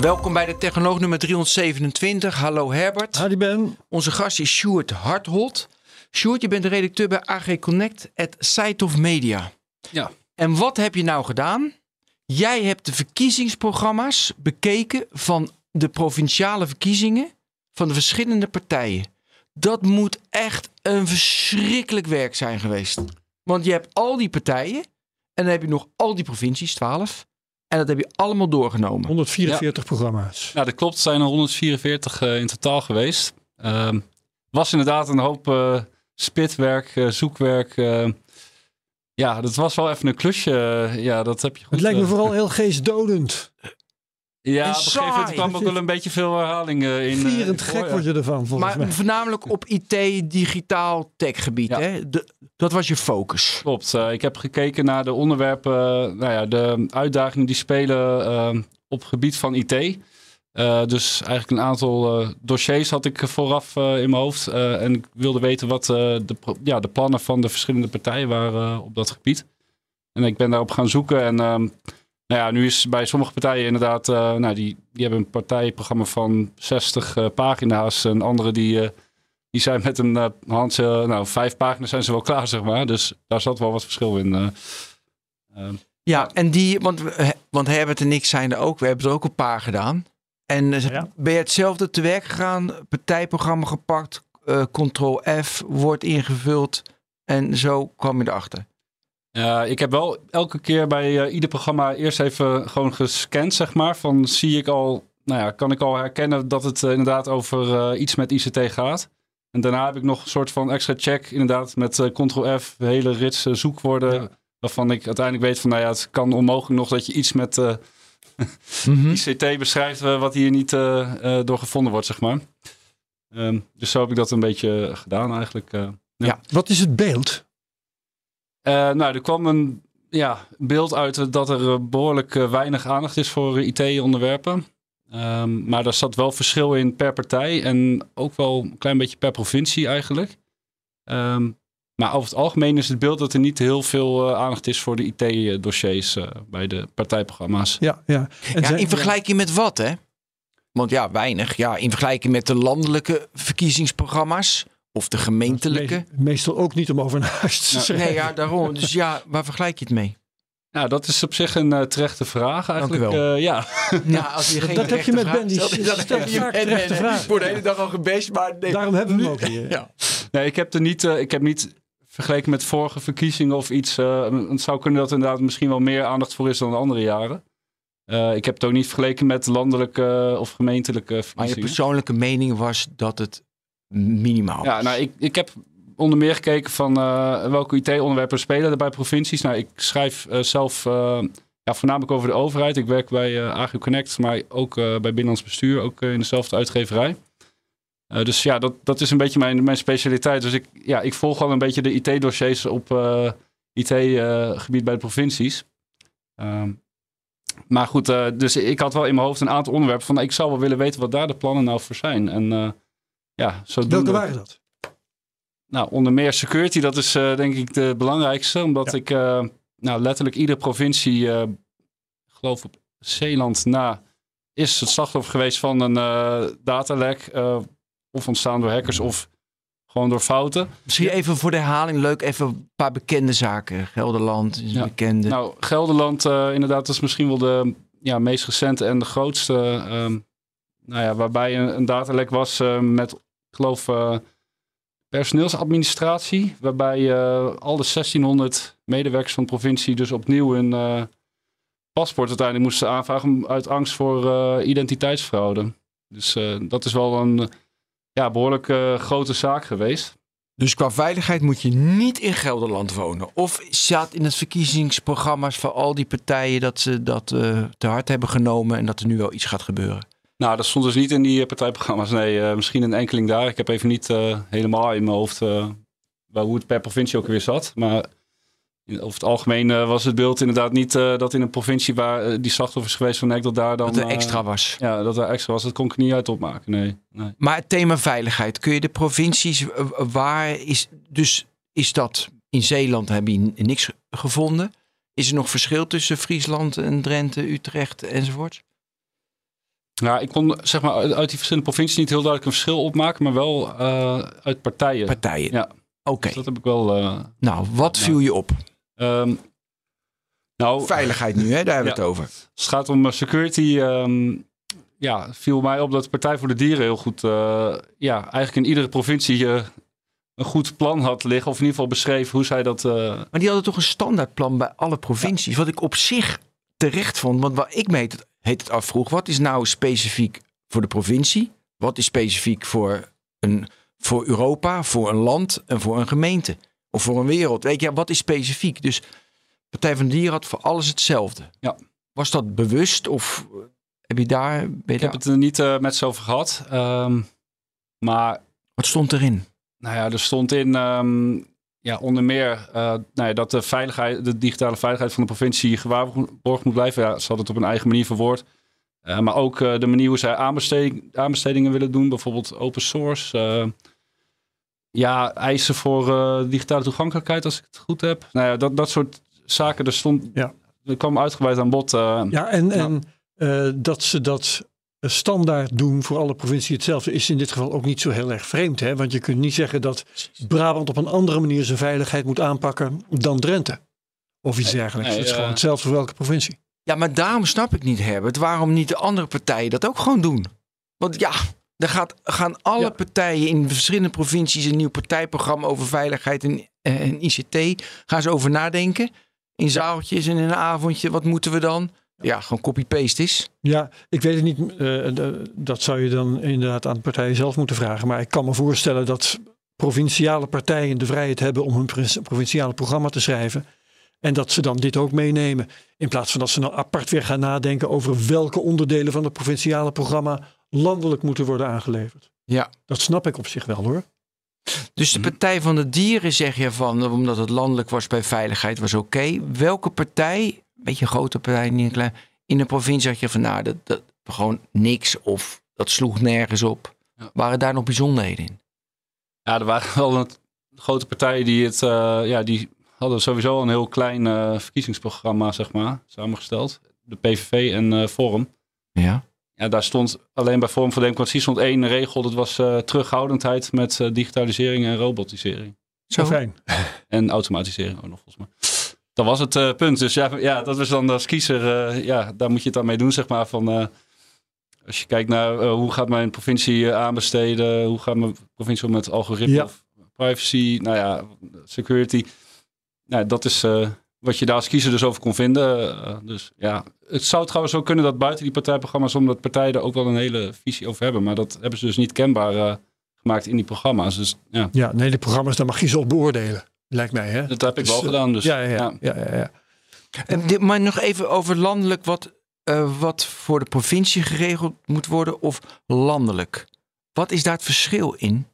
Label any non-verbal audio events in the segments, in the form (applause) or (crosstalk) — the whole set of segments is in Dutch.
Welkom bij de Technoloog nummer 327. Hallo Herbert. Hadi Ben. Onze gast is Sjoerd Harthold. Sjoerd, je bent de redacteur bij AG Connect at Site of Media. Ja. En wat heb je nou gedaan? Jij hebt de verkiezingsprogramma's bekeken van de provinciale verkiezingen van de verschillende partijen. Dat moet echt een verschrikkelijk werk zijn geweest. Want je hebt al die partijen en dan heb je nog al die provincies, 12. En dat heb je allemaal doorgenomen. 144 programma's. Ja, dat klopt. Het zijn er 144 uh, in totaal geweest. Uh, was inderdaad een hoop uh, spitwerk, uh, zoekwerk. ja, dat was wel even een klusje. ja, dat heb je goed. Het lijkt me vooral heel geestdodend. Ja, op een gegeven moment kwam ook wel een beetje veel herhaling in. Vierend gek word je ervan, volgens maar mij. voornamelijk op IT, digitaal, techgebied. Ja. Hè? De, dat was je focus. Klopt. Uh, ik heb gekeken naar de onderwerpen, nou ja, de uitdagingen die spelen uh, op het gebied van IT. Uh, dus eigenlijk een aantal dossiers had ik vooraf in mijn hoofd. en ik wilde weten wat de, ja, de plannen van de verschillende partijen waren op dat gebied. En ik ben daarop gaan zoeken. En nou ja, nu is bij sommige partijen inderdaad, nou, die, die hebben een partijprogramma van 60 pagina's. En andere die die zijn met een uh, hand, uh, nou, vijf pagina's zijn ze wel klaar, zeg maar. Dus daar zat wel wat verschil in. Uh, ja, en die, want, want Herbert en ik zijn er ook, we hebben er ook een paar gedaan. En ja. ben je hetzelfde te werk gegaan, partijprogramma gepakt, Ctrl F, wordt ingevuld en zo kwam je erachter? Ja, ik heb wel elke keer bij ieder programma eerst even gewoon gescand, zeg maar. Van zie ik al, nou ja, kan ik al herkennen dat het inderdaad over iets met ICT gaat. En daarna heb ik nog een soort van extra check, inderdaad, met Ctrl-F, hele rits zoekwoorden. Ja. Waarvan ik uiteindelijk weet van, nou ja, het kan onmogelijk nog dat je iets met (laughs) mm -hmm. ICT beschrijft wat hier niet door gevonden wordt, zeg maar. Um, dus zo heb ik dat een beetje gedaan eigenlijk. Ja. ja. Wat is het beeld? Nou, er kwam een ja, beeld uit dat er behoorlijk weinig aandacht is voor IT-onderwerpen. Um, maar daar zat wel verschil in per partij en ook wel een klein beetje per provincie eigenlijk. Um, maar over het algemeen is het beeld dat er niet heel veel uh, aandacht is voor de IT-dossiers uh, bij de partijprogramma's. Ja, ja. En ja in vergelijking met wat, hè? Want ja, weinig. Ja, in vergelijking met de landelijke verkiezingsprogramma's of de gemeentelijke. Me meestal ook niet om over naar huis te schrijven. Nee, ja, daarom. Dus ja, waar vergelijk je het mee? Nou, dat is op zich een uh, terechte vraag eigenlijk. Dank u wel. Uh, ja. ja, als je geen dat heb je met Ben. Die dat heb je met Ben. Ik word de hele dag al gebased, maar nee. Daarom hebben we hem ook hier. Ja. Nee, ik heb er niet, uh, ik heb niet vergeleken met vorige verkiezingen of iets. het zou kunnen dat er inderdaad misschien wel meer aandacht voor is dan de andere jaren. ik heb het ook niet vergeleken met landelijke of gemeentelijke verkiezingen. Maar je persoonlijke mening was dat het minimaal Ja, nou, ik, ik heb onder meer gekeken van uh, welke IT-onderwerpen spelen er bij provincies. Nou, ik schrijf uh, zelf uh, ja, voornamelijk over de overheid. Ik werk bij Agri Connect, maar ook bij Binnenlands Bestuur, ook in dezelfde uitgeverij. dus ja, dat, dat is een beetje mijn, mijn specialiteit. Dus ik, ja, ik volg al een beetje de IT-dossiers op IT-gebied bij de provincies. Ehm, maar goed, dus ik had wel in mijn hoofd een aantal onderwerpen van ik zou wel willen weten wat daar de plannen nou voor zijn. En ja, zo Welke waren dat? Nou, onder meer security, dat is uh, denk ik de belangrijkste. Omdat ja. ik uh, nou, letterlijk iedere provincie, uh, geloof op Zeeland na, is het slachtoffer geweest van een datalek. of ontstaan door hackers of gewoon door fouten. Misschien even voor de herhaling leuk, even een paar bekende zaken. Gelderland is ja. bekende. Nou, Gelderland inderdaad, dat is misschien wel de ja, meest recente en de grootste. Um, nou ja, waarbij een, een datalek was met, geloof personeelsadministratie, waarbij uh, al de 1600 medewerkers van de provincie dus opnieuw hun uh, paspoort uiteindelijk moesten aanvragen uit angst voor identiteitsfraude. Dus dat is wel een ja, behoorlijk grote zaak geweest. Dus qua veiligheid moet je niet in Gelderland wonen. Of staat in het verkiezingsprogramma's van al die partijen dat ze dat te hard hebben genomen en dat er nu wel iets gaat gebeuren? Nou, dat stond dus niet in die eh, partijprogramma's. Nee, eh, misschien een enkeling daar. Ik heb even niet eh, helemaal in mijn hoofd wel hoe het per provincie ook weer zat. Maar over het algemeen was het beeld inderdaad niet dat in een provincie waar die slachtoffers geweest van nek, dat daar dan... Dat er extra was. ja, dat er extra was. Dat kon ik niet uit opmaken, nee. nee. Maar het thema veiligheid, kun je de provincies, waar is, dus is dat in Zeeland heb je niks gevonden? Is er nog verschil tussen Friesland en Drenthe, Utrecht enzovoort? Ja, ik kon zeg maar uit die verschillende provincies niet heel duidelijk een verschil opmaken, maar wel eh, uit partijen. Partijen. Ja. Oké. Dus dat heb ik wel... eh, Nou, wat Nou. viel je op? ehm, nou, Veiligheid nu, hè? Daar hebben we (laughs) Ja. het over. Als het gaat om eh, security, ehm, ja, viel mij op dat de Partij voor de Dieren heel goed, ja, eigenlijk in iedere provincie eh, een goed plan had liggen. Of in ieder geval beschreef hoe zij dat... Maar die hadden toch een standaardplan bij alle provincies. Wat ik op zich terecht vond. Want waar ik me heet het, heet het afvroeg. Wat is nou specifiek voor de provincie? Wat is specifiek voor, een, voor Europa, voor een land en voor een gemeente? Of voor een wereld? Weet je, wat is specifiek? Dus Partij van de Dieren had voor alles hetzelfde. Ja. Was dat bewust of heb je daar... Je ik heb het er niet eh, met ze over gehad. Ehm, maar Wat stond erin? Nou ja, er stond in ehm, ja, onder meer eh, nou ja, dat de, veiligheid, de digitale veiligheid van de provincie gewaarborgd moet blijven. Ja, ze hadden het op een eigen manier verwoord. Eh, maar ook eh, de manier hoe zij aanbesteding, aanbestedingen willen doen, bijvoorbeeld open source. ja, eisen voor digitale toegankelijkheid, als ik het goed heb. Nou ja, dat, dat soort zaken, er stond, Ja. er kwam uitgebreid aan bod. Ja, en, en eh, dat ze dat standaard doen voor alle provincies hetzelfde is in dit geval ook niet zo heel erg vreemd. Hè? Want je kunt niet zeggen dat Brabant op een andere manier zijn veiligheid moet aanpakken dan Drenthe. Of iets dergelijks. het is eh, gewoon hetzelfde voor welke provincie. Ja, maar daarom snap ik niet, Herbert, waarom niet de andere partijen dat ook gewoon doen. Want ja, er gaat, gaan alle Ja. partijen in verschillende provincies een nieuw partijprogramma over veiligheid en, eh, en ICT. Gaan ze over nadenken. In zaaltjes en in een avondje. Wat moeten we dan? Ja, gewoon copy-paste is. Ja, ik weet het niet. eh, de- dat zou je dan inderdaad aan de partijen zelf moeten vragen. Maar ik kan me voorstellen dat provinciale partijen de vrijheid hebben om hun provinciale programma te schrijven. En dat ze dan dit ook meenemen. In plaats van dat ze nou apart weer gaan nadenken over welke onderdelen van het provinciale programma landelijk moeten worden aangeleverd. Ja. Dat snap ik op zich wel hoor. Dus de Partij van de Dieren zeg je van, omdat het landelijk was bij veiligheid, was oké. Welke partij, beetje een grote partij, niet een klein, in een provincie had je van, nou, dat, dat gewoon niks of dat sloeg nergens op. Ja. Waren daar nog bijzonderheden in? Ja, er waren wel een grote partijen die het, eh, ja, die hadden sowieso al een heel klein eh, verkiezingsprogramma, zeg maar, samengesteld. De PVV en eh Forum. Ja. Ja, daar stond alleen bij Forum voor Democratie stond één regel. Dat was eh, terughoudendheid met digitalisering en robotisering. Zo. fijn. En automatisering ook nog, volgens mij. Dat was het eh, punt. Dus ja, ja, dat was dan als kiezer, eh, ja, daar moet je het dan mee doen, zeg maar. Van, eh, als je kijkt naar hoe gaat mijn provincie aanbesteden, hoe gaat mijn provincie om met algoritme Ja. of privacy, nou ja, security. Nou, dat is wat je daar als kiezer dus over kon vinden. Dus ja, het zou trouwens ook kunnen dat buiten die partijprogramma's, omdat partijen er ook wel een hele visie over hebben, maar dat hebben ze dus niet kenbaar gemaakt in die programma's. Dus ja, Ja, nee, de programma's, daar mag je ze op beoordelen. Lijkt mij hè. dat heb ik Dus, wel eh, gedaan. Dus ja, ja, ja. ja, ja, ja. En dit, maar nog even over landelijk, wat, eh, wat voor de provincie geregeld moet worden of landelijk. Wat is daar het verschil in?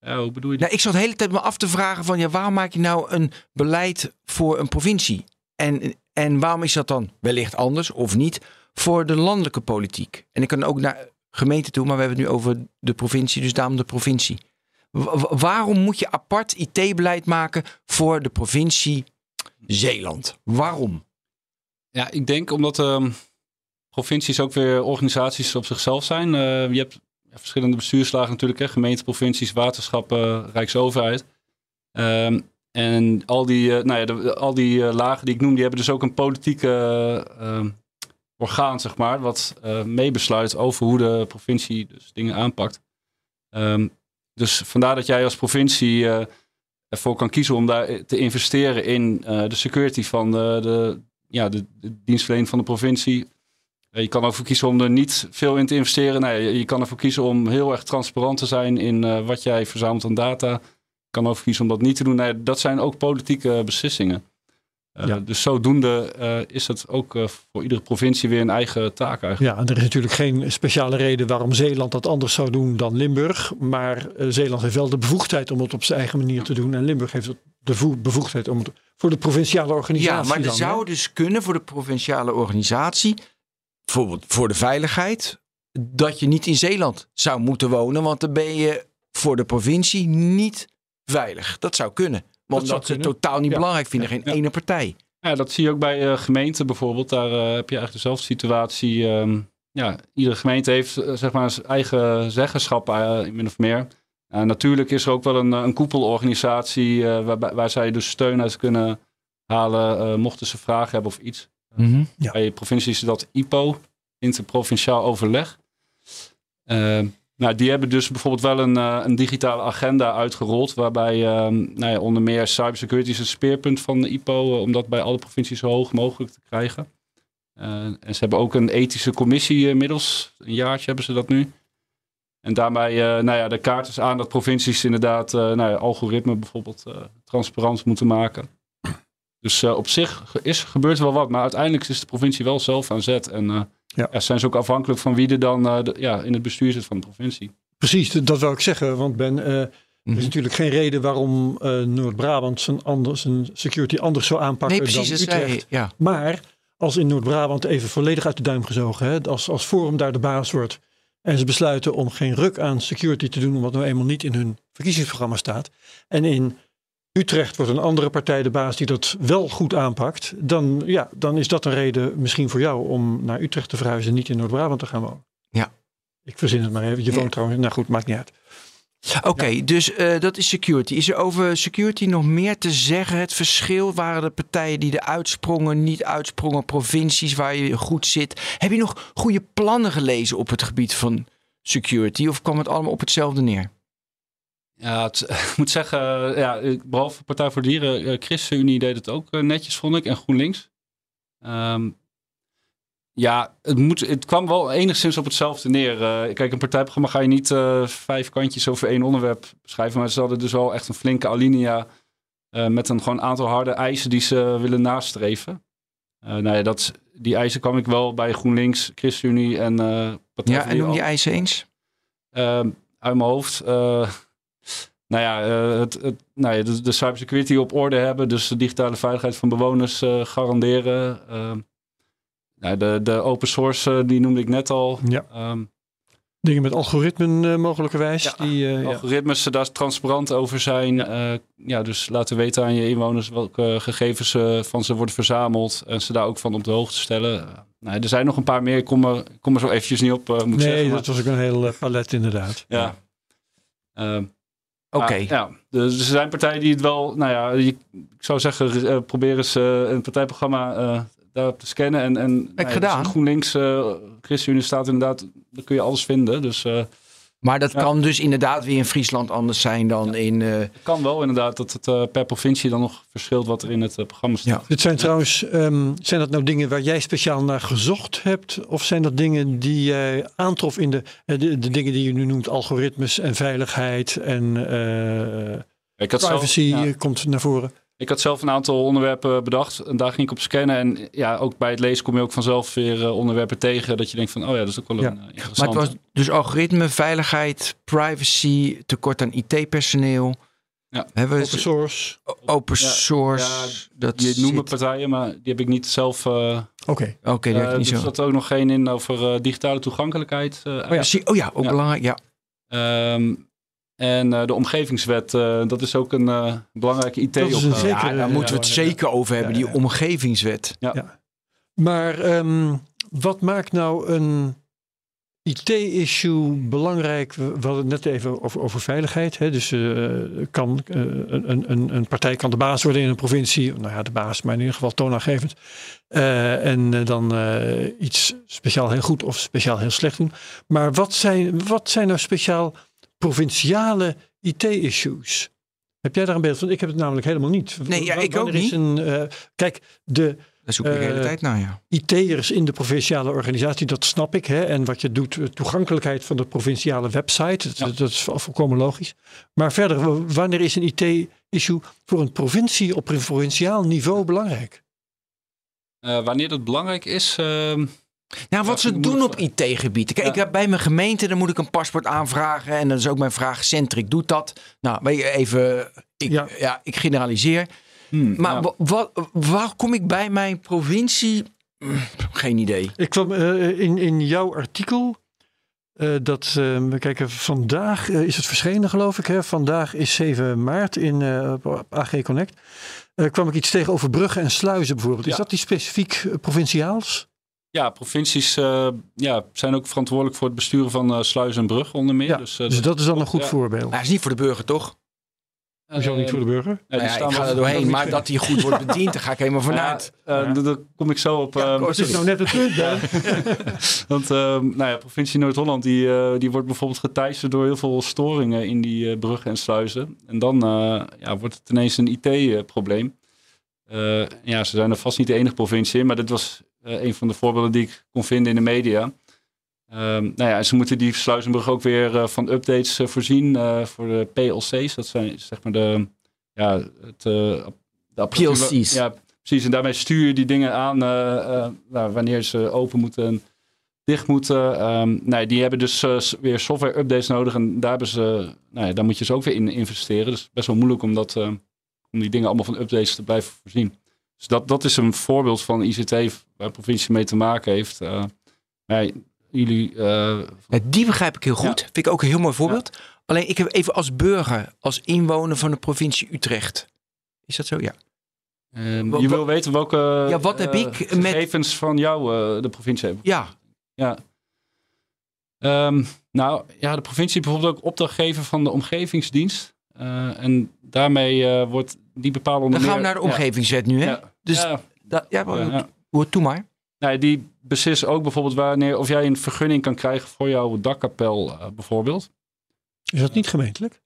Ja, hoe bedoel je? Nou, ik zat de hele tijd me af te vragen van, ja, waarom maak je nou een beleid voor een provincie? En, en waarom is dat dan wellicht anders of niet voor de landelijke politiek? En ik kan ook naar gemeente toe, maar we hebben het nu over de provincie, dus daarom de provincie. Wa- wa- waarom moet je apart IT-beleid maken voor de provincie Zeeland? Waarom? Ja, ik denk omdat ehm, provincies ook weer organisaties op zichzelf zijn. Eh, je hebt verschillende bestuurslagen natuurlijk, hè, gemeenten, provincies, waterschappen, rijksoverheid. Ehm, en al die, eh, nou ja, al die eh, lagen die ik noem, die hebben dus ook een politieke eh, ehm, orgaan, zeg maar, wat meebesluit over hoe de provincie dus dingen aanpakt. Ehm, dus vandaar dat jij als provincie eh, ervoor kan kiezen om daar te investeren in eh, de security van de, de, ja, de, dienstverlening van de provincie. Eh, Je kan ervoor kiezen om er niet veel in te investeren. Nee, je- kan ervoor kiezen om heel erg transparant te zijn in eh, wat jij verzamelt aan data. Je kan ervoor kiezen om dat niet te doen. Nee, dat zijn ook politieke beslissingen. Uh, Ja. Dus zodoende uh, is het ook uh, voor iedere provincie weer een eigen taak eigenlijk. Ja, en er is natuurlijk geen speciale reden waarom Zeeland dat anders zou doen dan Limburg. Maar uh, Zeeland heeft wel de bevoegdheid om het op zijn eigen manier te doen. En Limburg heeft de bevoegdheid om het voor de provinciale organisatie. Ja, maar er dan, zou hè? dus kunnen voor de provinciale organisatie, bijvoorbeeld voor de veiligheid, dat je niet in Zeeland zou moeten wonen, want dan ben je voor de provincie niet veilig. Dat zou kunnen. Maar Dat omdat ze kunnen. het totaal niet Ja. belangrijk vinden, geen Ja. ene partij. Ja, dat zie je ook bij uh, gemeenten bijvoorbeeld. Daar uh, heb je eigenlijk dezelfde situatie. Um, ja, iedere gemeente heeft uh, zeg maar zijn eigen zeggenschap, min of meer. natuurlijk is er ook wel een, een koepelorganisatie waar, waar zij dus steun uit kunnen halen, mochten ze vragen hebben of iets. Ja. Bij provincies is dat IPO, Interprovinciaal Overleg. Ehm, nou, die hebben dus bijvoorbeeld wel een, uh, een digitale agenda uitgerold. Waarbij uh, nou ja, onder meer cybersecurity is het speerpunt van de IPO. Uh, om dat bij alle provincies zo hoog mogelijk te krijgen. Uh, en ze hebben ook een ethische commissie inmiddels. Een jaartje hebben ze dat nu. En daarmee, nou ja, de kaart is aan dat provincies inderdaad nou ja, algoritme bijvoorbeeld transparant moeten maken. Dus op zich is, gebeurt er wel wat. Maar uiteindelijk is de provincie wel zelf aan zet. En Ja. ja, zijn ze ook afhankelijk van wie er dan uh, de, ja, in het bestuur zit van de provincie. Precies, dat wil ik zeggen. Want Ben, uh, er Mhm. is natuurlijk geen reden waarom uh, Noord-Brabant zijn, anders, zijn security anders zou aanpakken Nee, precies. dan Dat zei, Utrecht. ja. Maar als in Noord-Brabant even volledig uit de duim gezogen, hè, als, als Forum daar de baas wordt en ze besluiten om geen ruk aan security te doen, omdat nou eenmaal niet in hun verkiezingsprogramma staat. En in Utrecht wordt een andere partij de baas die dat wel goed aanpakt, dan, ja, dan is dat een reden misschien voor jou om naar Utrecht te verhuizen, niet in Noord-Brabant te gaan wonen. Ja. Ik verzin het maar even. Je Ja. woont trouwens, nou goed, maakt niet uit. Oké, dus eh, dat is security. Is er over security nog meer te zeggen? Het verschil waren de partijen die er uitsprongen, niet uitsprongen, provincies waar je goed zit. Heb je nog goede plannen gelezen op het gebied van security? Of kwam het allemaal op hetzelfde neer? Ja, het, (laughs) ik moet zeggen, ja, ik- behalve Partij voor Dieren, eh, ChristenUnie deed het ook eh, netjes, vond ik, en GroenLinks. Ehm, ja, het, moet, het kwam wel enigszins op hetzelfde neer. Eh, kijk, een partijprogramma ga je niet eh, vijf kantjes over één onderwerp beschrijven, maar ze hadden dus wel echt een flinke alinea eh, met een gewoon aantal harde eisen die ze willen nastreven. Eh nou ja, dat, die eisen kwam ik wel bij GroenLinks, ChristenUnie en eh Partij Ja, en noem die eisen eens. Ehm, uit mijn hoofd. Nou ja, eh, het, het, nou ja de, de cybersecurity op orde hebben. Dus de digitale veiligheid van bewoners eh, garanderen. Ehm, nou, de, de open source, eh, die noemde ik net al. Ja. Ehm, Dingen met algoritmen mogelijkerwijs. Ja, die, ja. Algoritmes, daar transparant over zijn. Ja. ja, dus laten weten aan je inwoners welke gegevens van ze worden verzameld. En ze daar ook van op de hoogte stellen. Nou, er zijn nog een paar meer. Ik kom er, kom er zo eventjes niet op, moet Nee, zeggen. maar- dat was ook een heel palet inderdaad. ja. Ehm, Oké. Maar, ja, dus er zijn partijen die het wel, nou ja, ik zou zeggen, eh, probeer eens eh, een partijprogramma eh, daarop te scannen. En, en nou ja, gedaan. dus GroenLinks, ChristenUnie staat inderdaad, daar kun je alles vinden. Dus Maar dat Ja. kan dus inderdaad weer in Friesland anders zijn dan in... eh, het kan wel inderdaad dat het eh, per provincie dan nog verschilt wat er in het eh, programma staat. Ja. Dit zijn trouwens, ehm, zijn dat nou dingen waar jij speciaal naar gezocht hebt? Of zijn dat dingen die jij aantrof in de, de, de dingen die je nu noemt, algoritmes en veiligheid en eh, Ik had, privacy zelf, ja, komt naar voren? Ik had zelf een aantal onderwerpen bedacht en daar ging ik op scannen. En ja, ook bij het lezen kom je ook vanzelf weer eh, onderwerpen tegen dat je denkt van, oh ja, dat is ook wel Ja. een eh, interessante. maar het was dus algoritme, veiligheid, privacy, tekort aan IT-personeel. Ja. Hebben we Open source. open Ja, source? ja, dat Je noemen zit- partijen, maar die heb ik niet zelf eh, Oké. Oké, dat Eh, heb ik niet er zat ook nog geen in over eh, digitale toegankelijkheid. eh, ja. Precies. Oh ja, ook Ja. belangrijk. Ja. Ehm, en eh, de omgevingswet, eh, dat is ook een eh, belangrijke Dat is een IT-opgave. zeker- Ja, daar moeten we het ja, zeker over hebben, Ja, ja. die omgevingswet. Maar ehm, wat maakt nou een IT-issue belangrijk? We hadden het net even over, over veiligheid. Hè? Dus eh, kan, eh, een, een, een partij kan de baas worden in een provincie. Nou ja, de baas, maar in ieder geval toonaangevend. Eh, en dan eh, iets speciaal heel goed of speciaal heel slecht doen. Maar wat zijn, wat zijn nou speciaal provinciale IT-issues? Heb jij daar een beeld van? Ik heb het namelijk helemaal niet. Nee, ja, ik ook wanneer is niet. Een, eh, kijk, de, Daar zoek ik de hele Eh, tijd naar, ja. IT'ers in de provinciale organisatie, dat snap ik. Hè? En wat je doet, eh, toegankelijkheid van de provinciale website, dat, Ja. dat is vol- volkomen logisch. Maar verder, wanneer is een IT-issue voor een provincie op provinciaal niveau belangrijk? Eh, wanneer dat belangrijk is, ehm, Nou, wat ze doen op IT-gebied. Kijk, Ja. ik heb bij mijn gemeente, dan moet ik een paspoort aanvragen. En dat is ook mijn vraag. Centric doet dat. Nou, weet je, even, ik, ja. Ja. ik generaliseer. hmm, Maar ja. wa- wat, waar kom ik bij mijn provincie? Geen idee. Ik kwam eh, in, in jouw artikel, eh, dat, eh, we kijken, vandaag is het verschenen geloof ik. Hè? Vandaag is 7 maart in AG Connect. Kwam ik iets tegen over bruggen en sluizen bijvoorbeeld. Is dat die specifiek provinciaals? Ja, provincies eh, ja, zijn ook verantwoordelijk voor het besturen van eh sluis en brug onder meer. Ja, dus, eh, Dus dat is dan een goed ja. voorbeeld. Maar het is niet voor de burger, toch? Hoezo niet voor de burger? Die Nou ja, staan ik ga er doorheen. Maar dat hij goed wordt bediend, daar ga ik helemaal vanuit. Ja, eh, Ja. daar- kom ik zo op. Ja, ehm, Dat is nou net het punt, Ben. (laughs) Want ehm, nou ja, provincie Noord-Holland die, eh, die wordt bijvoorbeeld geteisterd door heel veel storingen in die eh, bruggen en sluizen. En dan eh, ja, wordt het ineens een IT-probleem. Eh, ja, ze zijn er vast niet de enige provincie in, maar dit was een van de voorbeelden die ik kon vinden in de media. Ehm, nou ja, ze moeten die sluizenbrug ook weer eh, van updates eh, voorzien eh, voor de PLC's. Dat zijn zeg maar de, ja, het, eh, de PLC's. Ja, precies. En daarmee stuur je die dingen aan eh, eh, nou, wanneer ze open moeten en dicht moeten. Nee, die hebben dus eh, weer software updates nodig. En daar, hebben ze, nou ja, daar moet je dus ook weer in investeren. Dus best wel moeilijk om, dat, eh, om die dingen allemaal van updates te blijven voorzien. Dus dat, dat is een voorbeeld van ICT waar de provincie mee te maken heeft. Eh, ja, jullie, eh, die begrijp ik heel goed. Ja. Vind ik ook een heel mooi voorbeeld. Alleen ik heb even als burger, als inwoner van de provincie Utrecht. Is dat zo? Ja. ehm, je wil weten welke Ja, wat heb eh, ik met- gegevens van jou de provincie heeft. Ja, Ja. Ehm, nou ja, de provincie bijvoorbeeld ook opdrachtgever van de omgevingsdienst. En daarmee wordt die bepaalde onder dan gaan we naar de omgevingswet nu, hè? Ja, Dus ja, ja, ja, ja. Hoor, toe maar. Nou, die beslissen ook bijvoorbeeld wanneer of jij een vergunning kan krijgen voor jouw dakkapel eh, bijvoorbeeld. Is dat niet gemeentelijk?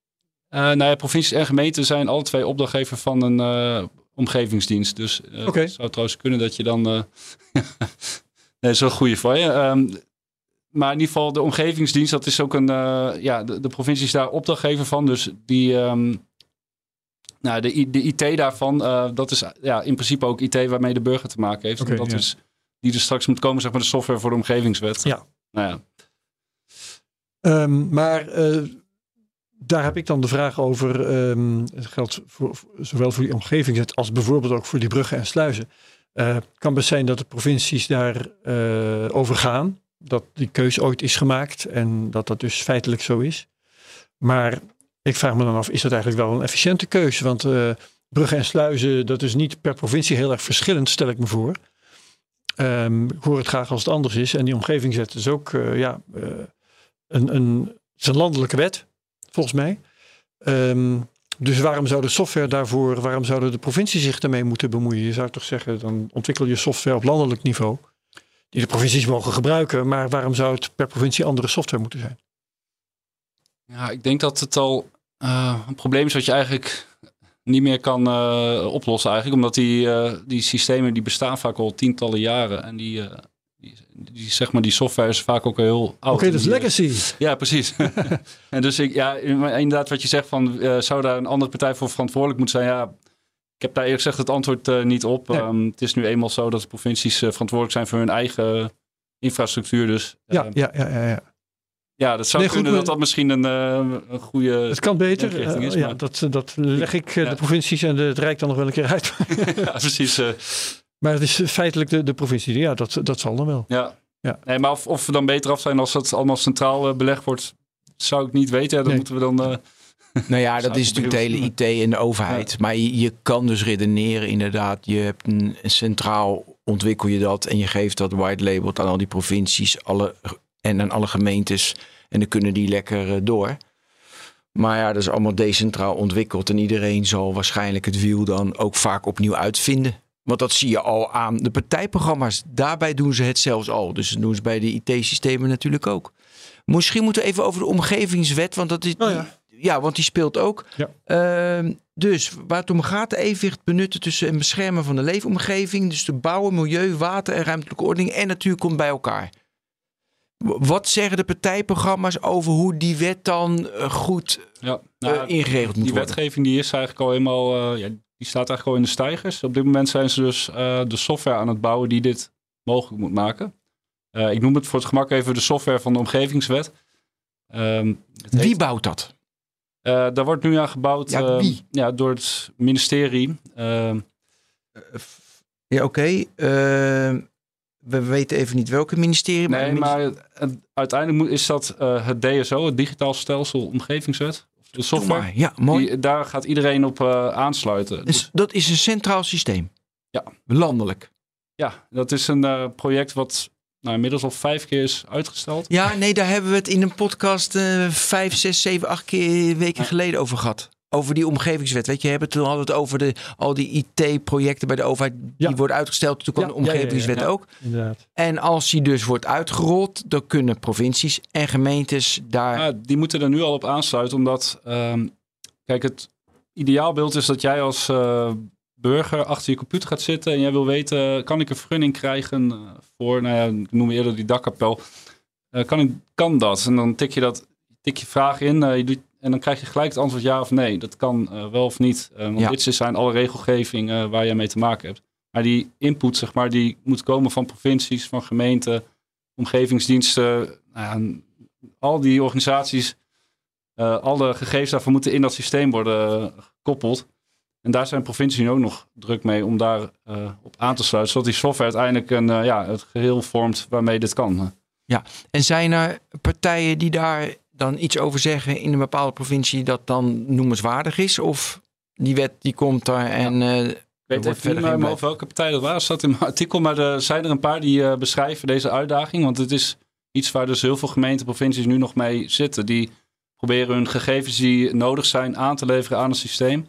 Eh nou ja, provincies en gemeenten zijn alle twee opdrachtgever van een eh, omgevingsdienst. Dus eh, Oké. het zou trouwens kunnen dat je dan... eh (laughs) nee, dat is wel een goede voor je. Ehm, maar in ieder geval, de omgevingsdienst, dat is ook een... eh, ja, de, de provincie is daar opdrachtgever van. Dus die... ehm, nou, de, de IT daarvan, eh, dat is ja, in principe ook IT waarmee de burger te maken heeft. Dat ja. is die er straks moet komen, zeg maar, de software voor de omgevingswet. Ja. Nou ja. Ehm, maar eh, daar heb ik dan de vraag over. het geldt voor, voor- zowel voor die omgevingswet als bijvoorbeeld ook voor die bruggen en sluizen. Eh, kan best zijn dat de provincies daar over gaan. Dat die keuze ooit is gemaakt en dat dat dus feitelijk zo is. Maar ik vraag me dan af, is dat eigenlijk wel een efficiënte keuze? Want eh, bruggen en sluizen, dat is niet per provincie heel erg verschillend, stel ik me voor. Ehm, ik hoor het graag als het anders is. En die omgevingswet is ook eh, ja, eh, een, een, het is een landelijke wet, volgens mij. Ehm, dus waarom zou de software daarvoor, waarom zouden de provincie zich daarmee moeten bemoeien? Je zou toch zeggen, dan ontwikkel je software op landelijk niveau. Die de provincies mogen gebruiken, maar waarom zou het per provincie andere software moeten zijn? Ja, ik denk dat het al eh, een probleem is wat je eigenlijk niet meer kan eh, oplossen eigenlijk. Omdat die, eh, die systemen die bestaan vaak al tientallen jaren. En die, die, die, zeg maar, die software is vaak ook heel oud. Oké, dat is legacy. Ja, precies. (laughs) en dus ik, ja, inderdaad wat je zegt van, zou daar een andere partij voor verantwoordelijk moeten zijn? Ja, ik heb daar eerlijk gezegd het antwoord niet op. Nee. Ehm, het is nu eenmaal zo dat de provincies verantwoordelijk zijn voor hun eigen infrastructuur. Dus Ja, ja, ja, ja, ja. Ja, dat zou Nee, goed, kunnen maar- dat dat misschien een, eh, een goede... Het kan beter. Is, Eh, ja, maar- dat, dat leg ik eh, Ja. de provincies en de, het Rijk dan nog wel een keer uit. (laughs) ja, precies. eh, maar het is feitelijk de, de provincie. Ja, dat, dat zal dan wel. ja. Ja. Nee, maar of, of we dan beter af zijn als het allemaal centraal eh, belegd wordt, zou ik niet weten. Ja, dan Nee. moeten we dan... eh, (laughs) Nou ja, dat (laughs) is natuurlijk de hele IT en de overheid. Maar je, je kan dus redeneren inderdaad. Je hebt een, een centraal ontwikkel je dat en je geeft dat white label aan al die provincies alle, en aan alle gemeentes. En dan kunnen die lekker eh, door. Maar ja, dat is allemaal decentraal ontwikkeld. En iedereen zal waarschijnlijk het wiel dan ook vaak opnieuw uitvinden. Want dat zie je al aan de partijprogramma's. Daarbij doen ze het zelfs al. Dus dat doen ze bij de IT-systemen natuurlijk ook. Misschien moeten we even over de omgevingswet. Want dat is, Oh ja. ja, want die speelt ook. Ja. Ehm, Dus waar het om gaat, evenwicht benutten tussen en beschermen van de leefomgeving. Dus de bouwen, milieu, water en ruimtelijke ordening en natuur komt bij elkaar. Wat zeggen de partijprogramma's over hoe die wet dan eh, goed Ja, eh, nou, ingeregeld moet die worden? wetgeving die is eigenlijk al helemaal, eh, ja, die staat eigenlijk al in de stijgers. Op dit moment zijn ze dus eh, de software aan het bouwen die dit mogelijk moet maken. Eh, ik noem het voor het gemak even de software van de omgevingswet. Ehm, heet- Wie bouwt dat? Eh, daar wordt nu aan gebouwd Ja, ehm, wie? ja, door het ministerie. Ehm, Ja, oké. eh, we weten even niet welke ministerie. nee, maar het- uiteindelijk is dat eh, het DSO, het Digitaal Stelsel Omgevingswet. De software. maar. Ja, mooi. Die, daar gaat iedereen op eh, aansluiten. Dus dat is een centraal systeem. Ja. Landelijk. Ja, dat is een eh, project wat nou, inmiddels al vijf keer is uitgesteld. Ja, nee, daar hebben we het in een podcast vijf, zes, zeven, acht keer weken Ja. geleden over gehad. Over die omgevingswet. Weet je, hebben toen hadden we het over de, al die IT-projecten bij de overheid. Ja. Die worden uitgesteld. Toen kwam Ja, de ja, ja, ja, omgevingswet ja. ook. Inderdaad. En als die dus wordt uitgerold, dan kunnen provincies en gemeentes daar. Ja, die moeten er nu al op aansluiten, omdat, ehm, kijk, het ideaalbeeld is dat jij als eh, burger achter je computer gaat zitten en jij wil weten, kan ik een vergunning krijgen eh, voor, nou ja, ik noem eerder die dakkapel. Eh, kan, ik, kan dat? En dan tik je dat, tik je vraag in eh, je doet, en dan krijg je gelijk het antwoord ja of nee. Dat kan eh, wel of niet. Eh, want Ja. dit zijn alle regelgeving eh, waar je mee te maken hebt. Maar die input, zeg maar, die moet komen van provincies, van gemeenten, omgevingsdiensten. Nou ja, al die organisaties, alle gegevens daarvan moeten in dat systeem worden gekoppeld. En daar zijn provincies nu ook nog druk mee om daar op aan te sluiten. Zodat die software uiteindelijk een, ja, het geheel vormt waarmee dit kan. En zijn er partijen die daar dan iets over zeggen in een bepaalde provincie dat dan noemenswaardig is? Of die wet die komt daar en eh, Ik weet even niet meer over welke partij dat was. staat in mijn artikel. Maar er zijn er een paar die eh, beschrijven deze uitdaging. Want het is iets waar dus heel veel gemeenten, provincies nu nog mee zitten. Die proberen hun gegevens die nodig zijn aan te leveren aan het systeem.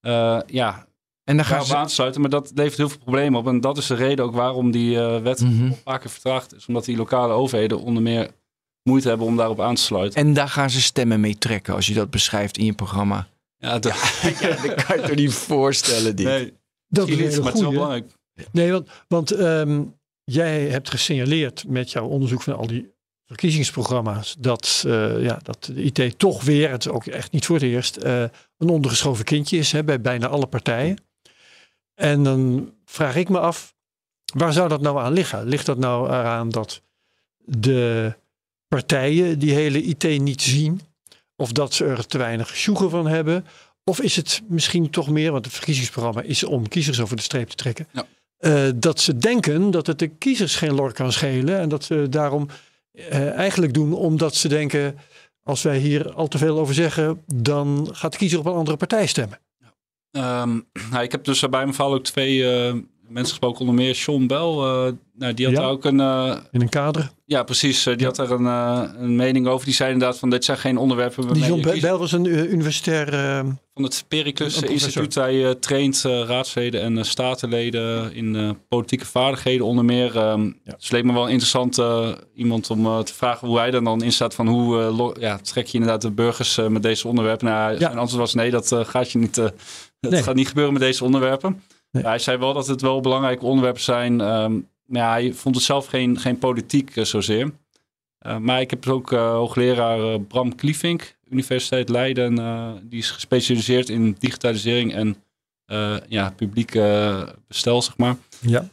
Eh, ja, en dan gaan ze. aan te sluiten. Maar dat levert heel veel problemen op. En dat is de reden ook waarom die wet Mhm. vaker vertraagd is. Omdat die lokale overheden onder meer moeite hebben om daarop aan te sluiten. En daar gaan ze stemmen mee trekken als je dat beschrijft in je programma. Ja, dat, (laughs) Ja, dat kan je toch niet voorstellen dit. nee, Dat is niet, maar het is wel belangrijk. Nee, want, want ehm, jij hebt gesignaleerd met jouw onderzoek van al die verkiezingsprogramma's dat, eh, ja, dat de IT toch weer, het is ook echt niet voor het eerst, eh, een ondergeschoven kindje is hè, bij bijna alle partijen. En dan vraag ik me af, waar zou dat nou aan liggen? Ligt dat nou eraan dat de partijen die hele IT niet zien? Of dat ze er te weinig sjoegen van hebben? Of is het misschien toch meer, want het verkiezingsprogramma is om kiezers over de streep te trekken. Ja. eh, dat ze denken dat het de kiezers geen lor kan schelen. En dat ze daarom eh, eigenlijk doen omdat ze denken, als wij hier al te veel over zeggen, dan gaat de kiezer op een andere partij stemmen. Ehm, nou, ik heb dus bij mijn verhaal ook twee eh, mensen gesproken, onder meer Sean Bell. eh, nou, die had Ja. ook een, eh, In een kader. ja precies, eh, die Ja. had daar een, een mening over. Die zei inderdaad van dit zijn geen onderwerpen Die kiest- Bell was een universitair. van het Pericles. Instituut. Hij traint raadsleden en statenleden in politieke vaardigheden onder meer. Ehm Ja. Dus leek me wel interessant iemand om te vragen hoe hij er dan in staat. Van hoe ja, trek je inderdaad de burgers met deze onderwerpen? Nou, zijn antwoord was nee, dat gaat je niet. dat Nee. gaat niet gebeuren met deze onderwerpen. Nee. Hij zei wel dat het wel belangrijke onderwerpen zijn. maar ja, hij vond het zelf geen, geen politiek eh, zozeer. Eh, maar ik heb ook eh, hoogleraar Bram Kliefink, Universiteit Leiden. die is gespecialiseerd in digitalisering en ja, publiek bestel, zeg maar. ja.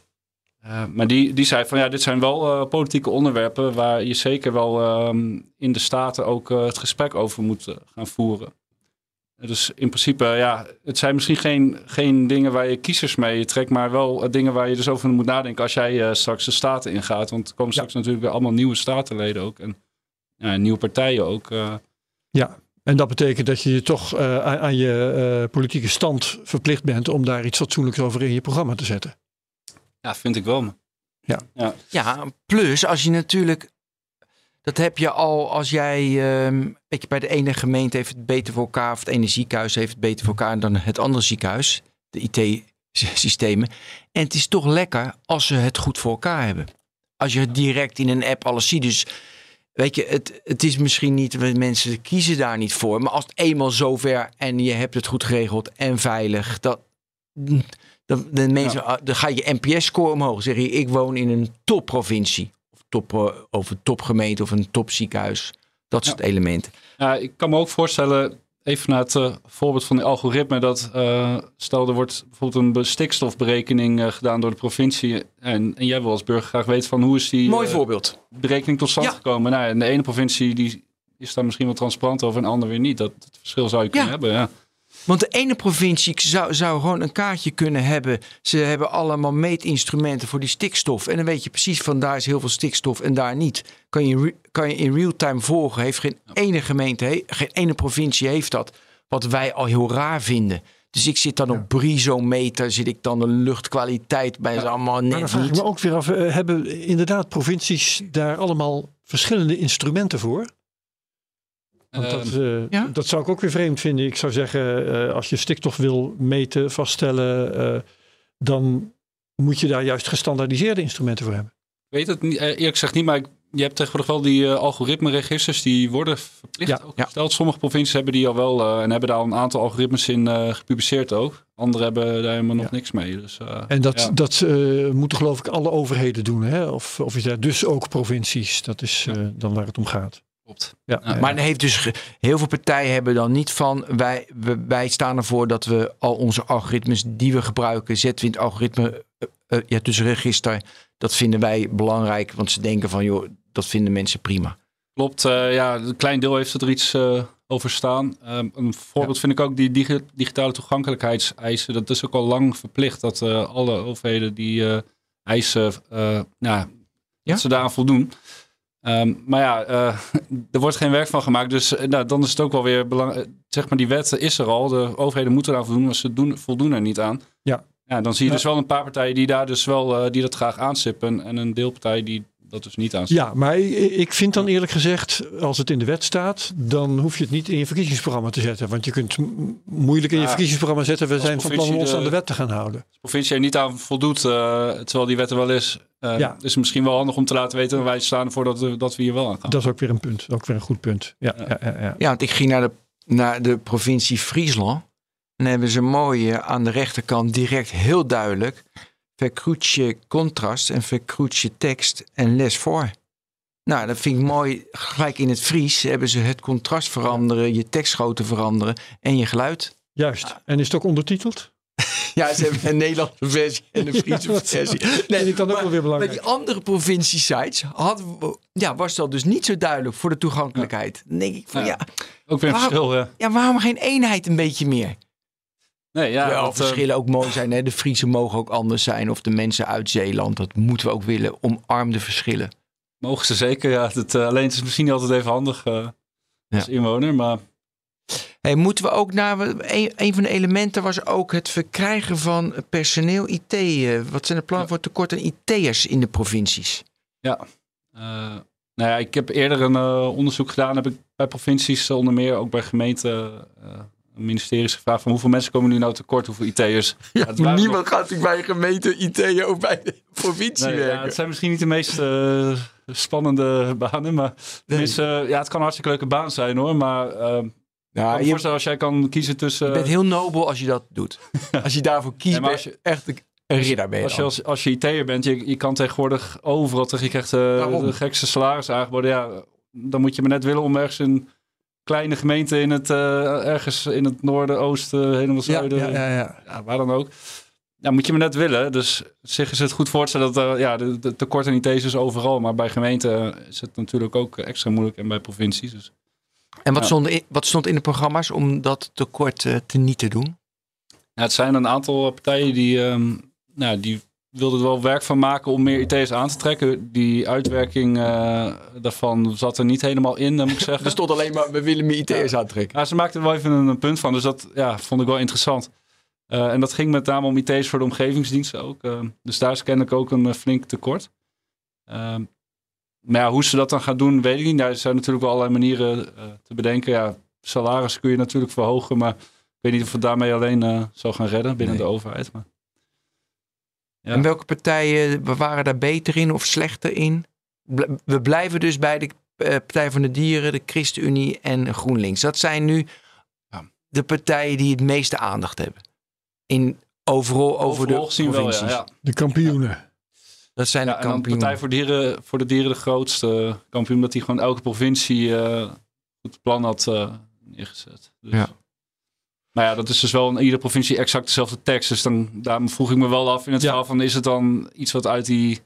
Maar die, die zei van ja, dit zijn wel politieke onderwerpen waar je zeker wel ehm, in de Staten ook het gesprek over moet gaan voeren. Dus in principe, ja, het zijn misschien geen, geen dingen waar je kiezers mee trekt, maar wel eh, dingen waar je dus over moet nadenken als jij eh, straks de Staten ingaat. Want er komen straks natuurlijk weer allemaal nieuwe Statenleden ook en ja, nieuwe partijen ook. eh. En dat betekent dat je je toch eh, aan, aan je eh, politieke stand verplicht bent om daar iets fatsoenlijks over in je programma te zetten. ja, vind ik wel. Ja, plus als je natuurlijk. Dat heb je al als jij. ehm, weet je, bij de ene gemeente heeft het beter voor elkaar. Of het ene ziekenhuis heeft het beter voor elkaar dan het andere ziekenhuis. De IT-systemen. En het is toch lekker als ze het goed voor elkaar hebben. Als je het direct in een app alles ziet. Dus weet je, het, het is misschien niet, mensen kiezen daar niet voor. Maar als het eenmaal zover en je hebt het goed geregeld en veilig, dat, dan, de mensen, dan ga je NPS-score omhoog. Zeg je, ik woon in een topprovincie. Top, eh, of een topgemeente of een topziekenhuis. Dat soort elementen. Ja, ik kan me ook voorstellen, even naar het uh, voorbeeld van die algoritme, dat uh, stel er wordt bijvoorbeeld een stikstofberekening uh, gedaan door de provincie en, en, jij wil als burger graag weten van hoe is die Mooi voorbeeld. berekening tot stand Ja. gekomen. Nou, en de ene provincie die is daar misschien wel transparant over en de andere weer niet. Dat, dat verschil zou je kunnen hebben. Ja. Want de ene provincie zou, zou gewoon een kaartje kunnen hebben. Ze hebben allemaal meetinstrumenten voor die stikstof. En dan weet je precies van daar is heel veel stikstof en daar niet. Kan je, kan je in real time volgen. Heeft geen ene gemeente, geen ene provincie heeft dat. Wat wij al heel raar vinden. Dus ik zit dan op Brizometer, zit ik dan de luchtkwaliteit bij ze allemaal Maar dan net vraag ik me ook weer af, eh, hebben inderdaad provincies daar allemaal verschillende instrumenten voor? Want dat, Ehm, eh, ja. dat zou ik ook weer vreemd vinden. Ik zou zeggen, eh, als je stikstof wil meten, vaststellen, eh, dan moet je daar juist gestandaardiseerde instrumenten voor hebben. Ik weet het niet, eerlijk gezegd niet, maar ik- je hebt tegenwoordig wel die eh, algoritme-registers die worden verplicht Ja, ook ja. gesteld. Sommige provincies hebben die al wel eh, en hebben daar al een aantal algoritmes in eh, gepubliceerd ook. Anderen hebben daar helemaal nog Ja. niks mee. Dus, eh, En dat, ja. dat eh, moeten geloof ik alle overheden doen. Hè? Of, of is dat dus ook provincies? Dat is eh, dan waar het om gaat. Klopt. Ja, Ja. Maar dan heeft dus heel veel partijen hebben dan niet van. Wij, wij staan ervoor dat we al onze algoritmes die we gebruiken, zetten we in het algoritme, eh, eh, ja, dus register. Dat vinden wij belangrijk, want ze denken van, joh, dat vinden mensen prima. Klopt, eh, ja, een klein deel heeft er iets eh, over staan. Ehm, een voorbeeld vind ik ook die digi- digitale toegankelijkheidseisen. Dat is ook al lang verplicht dat eh, alle overheden die eh, eisen, eh, nou, Ja? dat ze daaraan voldoen. Ehm, maar ja, eh, (laughs) er wordt geen werk van gemaakt. Dus eh, nou, dan is het ook wel weer belangrijk. Zeg maar, die wet is er al. De overheden moeten eraan voldoen, maar ze doen, voldoen er niet aan. Ja. ja dan zie je Ja. dus wel een paar partijen die daar dus wel eh, die dat graag aanstippen. En een deelpartij die dat dus niet aanstipt. Ja, maar ik vind dan eerlijk gezegd, als het in de wet staat, dan hoef je het niet in je verkiezingsprogramma te zetten. Want je kunt moeilijk in je Ja. verkiezingsprogramma zetten, we zijn van plan om ons aan de- wet te gaan houden. de provincie er niet aan voldoet, eh, terwijl die wet er wel is, eh, Ja. is het misschien wel handig om te laten weten. Wij staan ervoor dat, we- dat we hier wel aan gaan. Dat is ook weer een punt, ook weer een goed punt. Ja, Ja. ja. Ja, ja, Ja, want ik ging naar de, naar de provincie Friesland. En hebben ze mooi eh, aan de rechterkant direct heel duidelijk. Verkroetje contrast en verkroetje tekst en les voor. Nou, dat vind ik mooi. Gelijk in het Fries hebben ze het contrast veranderen, je tekstgrootte veranderen en je geluid. Juist. En is het ook ondertiteld? (laughs) Ja, ze hebben een Nederlandse versie en een (laughs) Friese Ja, dat versie. vind ik dan ook wel weer Bij belangrijk. die andere provinciesites we- ja, was dat dus niet zo duidelijk voor de toegankelijkheid. Dan denk ik van ja, Ja. Ook weer een Waarom- verschil, ja. ja waarom geen eenheid een beetje meer? Nee, ja, Terwijl dat, eh, verschillen ook mooi zijn. Hè? De Friese mogen ook anders zijn. Of de mensen uit Zeeland. Dat moeten we ook willen. Omarm de verschillen. mogen ze zeker. Ja. Het, eh, alleen het is misschien niet altijd even handig eh, als inwoner. Maar Hey, moeten we ook naar... Een, een van de elementen was ook het verkrijgen van personeel IT. Wat zijn de plannen voor tekort aan IT'ers in de provincies? eh, nou ja, ik heb eerder een onderzoek gedaan. Heb ik bij provincies, onder meer ook bij gemeenten, eh, ministeries gevraagd van hoeveel mensen komen nu nou tekort, hoeveel IT'ers. (laughs) Ja, het niemand gaat natuurlijk bij een gemeente IT of bij de provincie Nee, ja, werken. het zijn misschien niet de meest eh, spannende banen, maar eh, ja, het kan een hartstikke leuke baan zijn hoor. Maar ik ja, kan me je, voorstellen als jij kan kiezen tussen. je bent heel nobel als je dat doet. (laughs) Als je daarvoor kiest, als je echt een een ridder ben je Als je, als, als je IT'er bent, je, je kan tegenwoordig overal tegen, je krijgt eh, de gekste salaris aangeboden. Ja, dan moet je maar net willen om ergens een kleine gemeente in het, eh, ergens in het noorden, oosten, helemaal zuiden, ja, ja, ja. ja, waar dan ook. Ja, moet je maar net willen. Dus zich is het goed voor te stellen dat er, ja, de, de tekort aan IT's is overal. Maar bij gemeenten is het natuurlijk ook extra moeilijk en bij provincies. Dus. En wat, Ja. stond in, wat stond in de programma's om dat tekort eh, te niet te doen? Ja, het zijn een aantal partijen die, ehm, nou, die wilden er wel werk van maken om meer IT's aan te trekken. Die uitwerking eh, daarvan zat er niet helemaal in, moet ik zeggen. (laughs) Er stond alleen maar, we willen meer IT'ers aantrekken. Ja, ze maakten er wel even een, een punt van, dus dat ja, vond ik wel interessant. Eh, en dat ging met name om IT's voor de omgevingsdiensten ook. eh, dus daar is kennelijk ook een flink tekort. Maar ja, hoe ze dat dan gaan doen, weet ik niet. Daar zijn natuurlijk wel allerlei manieren te bedenken. Ja, salaris kun je natuurlijk verhogen, maar ik weet niet of het daarmee alleen zou gaan redden binnen Nee. de overheid. Maar... Ja. En welke partijen waren daar beter in of slechter in? We blijven dus bij de eh, Partij van de Dieren, de ChristenUnie en GroenLinks. Dat zijn nu Ja. de partijen die het meeste aandacht hebben. In overal over Overal de wel, provincies. ja. ja. De kampioenen. Dat zijn Ja, de kampioenen. Partij voor, dieren, voor de Dieren de grootste kampioen, dat die gewoon elke provincie eh het plan had eh, neergezet. Dus, Ja. Maar ja, dat is dus wel in iedere provincie exact dezelfde tekst. Dus dan, daarom vroeg ik me wel af in het Ja. verhaal van, is het dan iets wat uit die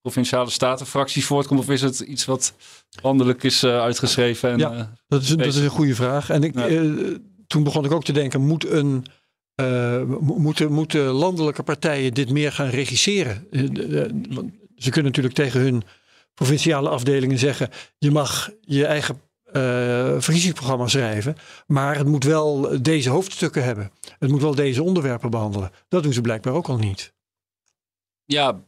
provinciale statenfracties voortkomt? Of is het iets wat landelijk is eh, uitgeschreven? En, Ja. eh, Dat is, een, dat is een goede vraag. En ik, Ja. eh, toen begon ik ook te denken, moet een, mo- moeten, moeten landelijke partijen dit meer gaan regisseren? Ze kunnen natuurlijk tegen hun provinciale afdelingen zeggen, je mag je eigen eh, verkiezingsprogramma schrijven, maar het moet wel deze hoofdstukken hebben. Het moet wel deze onderwerpen behandelen. Dat doen ze blijkbaar ook al niet. Ja,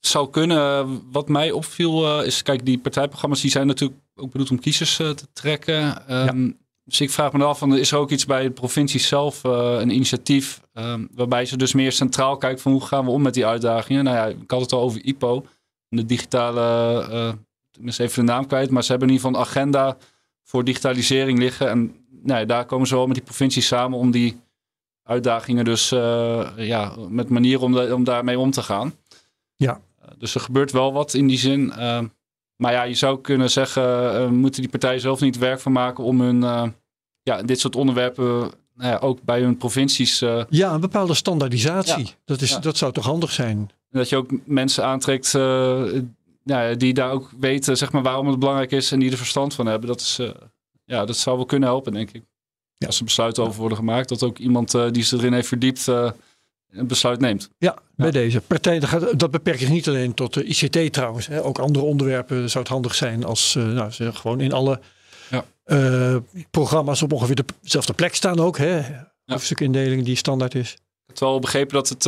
zou kunnen. Wat mij opviel eh, is, kijk, die partijprogramma's die zijn natuurlijk ook bedoeld om kiezers eh, te trekken. Ehm, Dus ik vraag me af, van, is er ook iets bij de provincie zelf, een initiatief, ehm, waarbij ze dus meer centraal kijkt van hoe gaan we om met die uitdagingen. Nou ja, ik had het al over IPO, de digitale, ik ben even de naam kwijt, maar ze hebben in ieder geval een agenda voor digitalisering liggen. En nou daar komen ze wel met die provincie samen om die uitdagingen dus eh, ja, met manieren om, da- om daarmee om te gaan. Ja. Eh, dus er gebeurt wel wat in die zin. Eh, maar ja, je zou kunnen zeggen, moeten die partijen zelf niet werk van maken om hun, ja, dit soort onderwerpen nou ook bij hun provincies, Ja, een bepaalde standaardisatie. Ja. Dat, is, Ja. dat zou toch handig zijn? dat je ook mensen aantrekt ja, die daar ook weten zeg maar, waarom het belangrijk is en die er verstand van hebben. Dat, is, eh, ja, dat zou wel kunnen helpen, denk ik. Ja. Als er besluiten over worden gemaakt, dat ook iemand eh, die zich erin heeft verdiept eh, een besluit neemt. Ja, bij deze partij. Dat, gaat, dat beperkt zich niet alleen tot de ICT trouwens. Hè. Ook andere onderwerpen zou het handig zijn als nou, ze gewoon in alle Ja. programma's op ongeveer dezelfde plek staan ook. Hè. Hoofdstukindeling die standaard is. Ik heb wel begrepen dat het,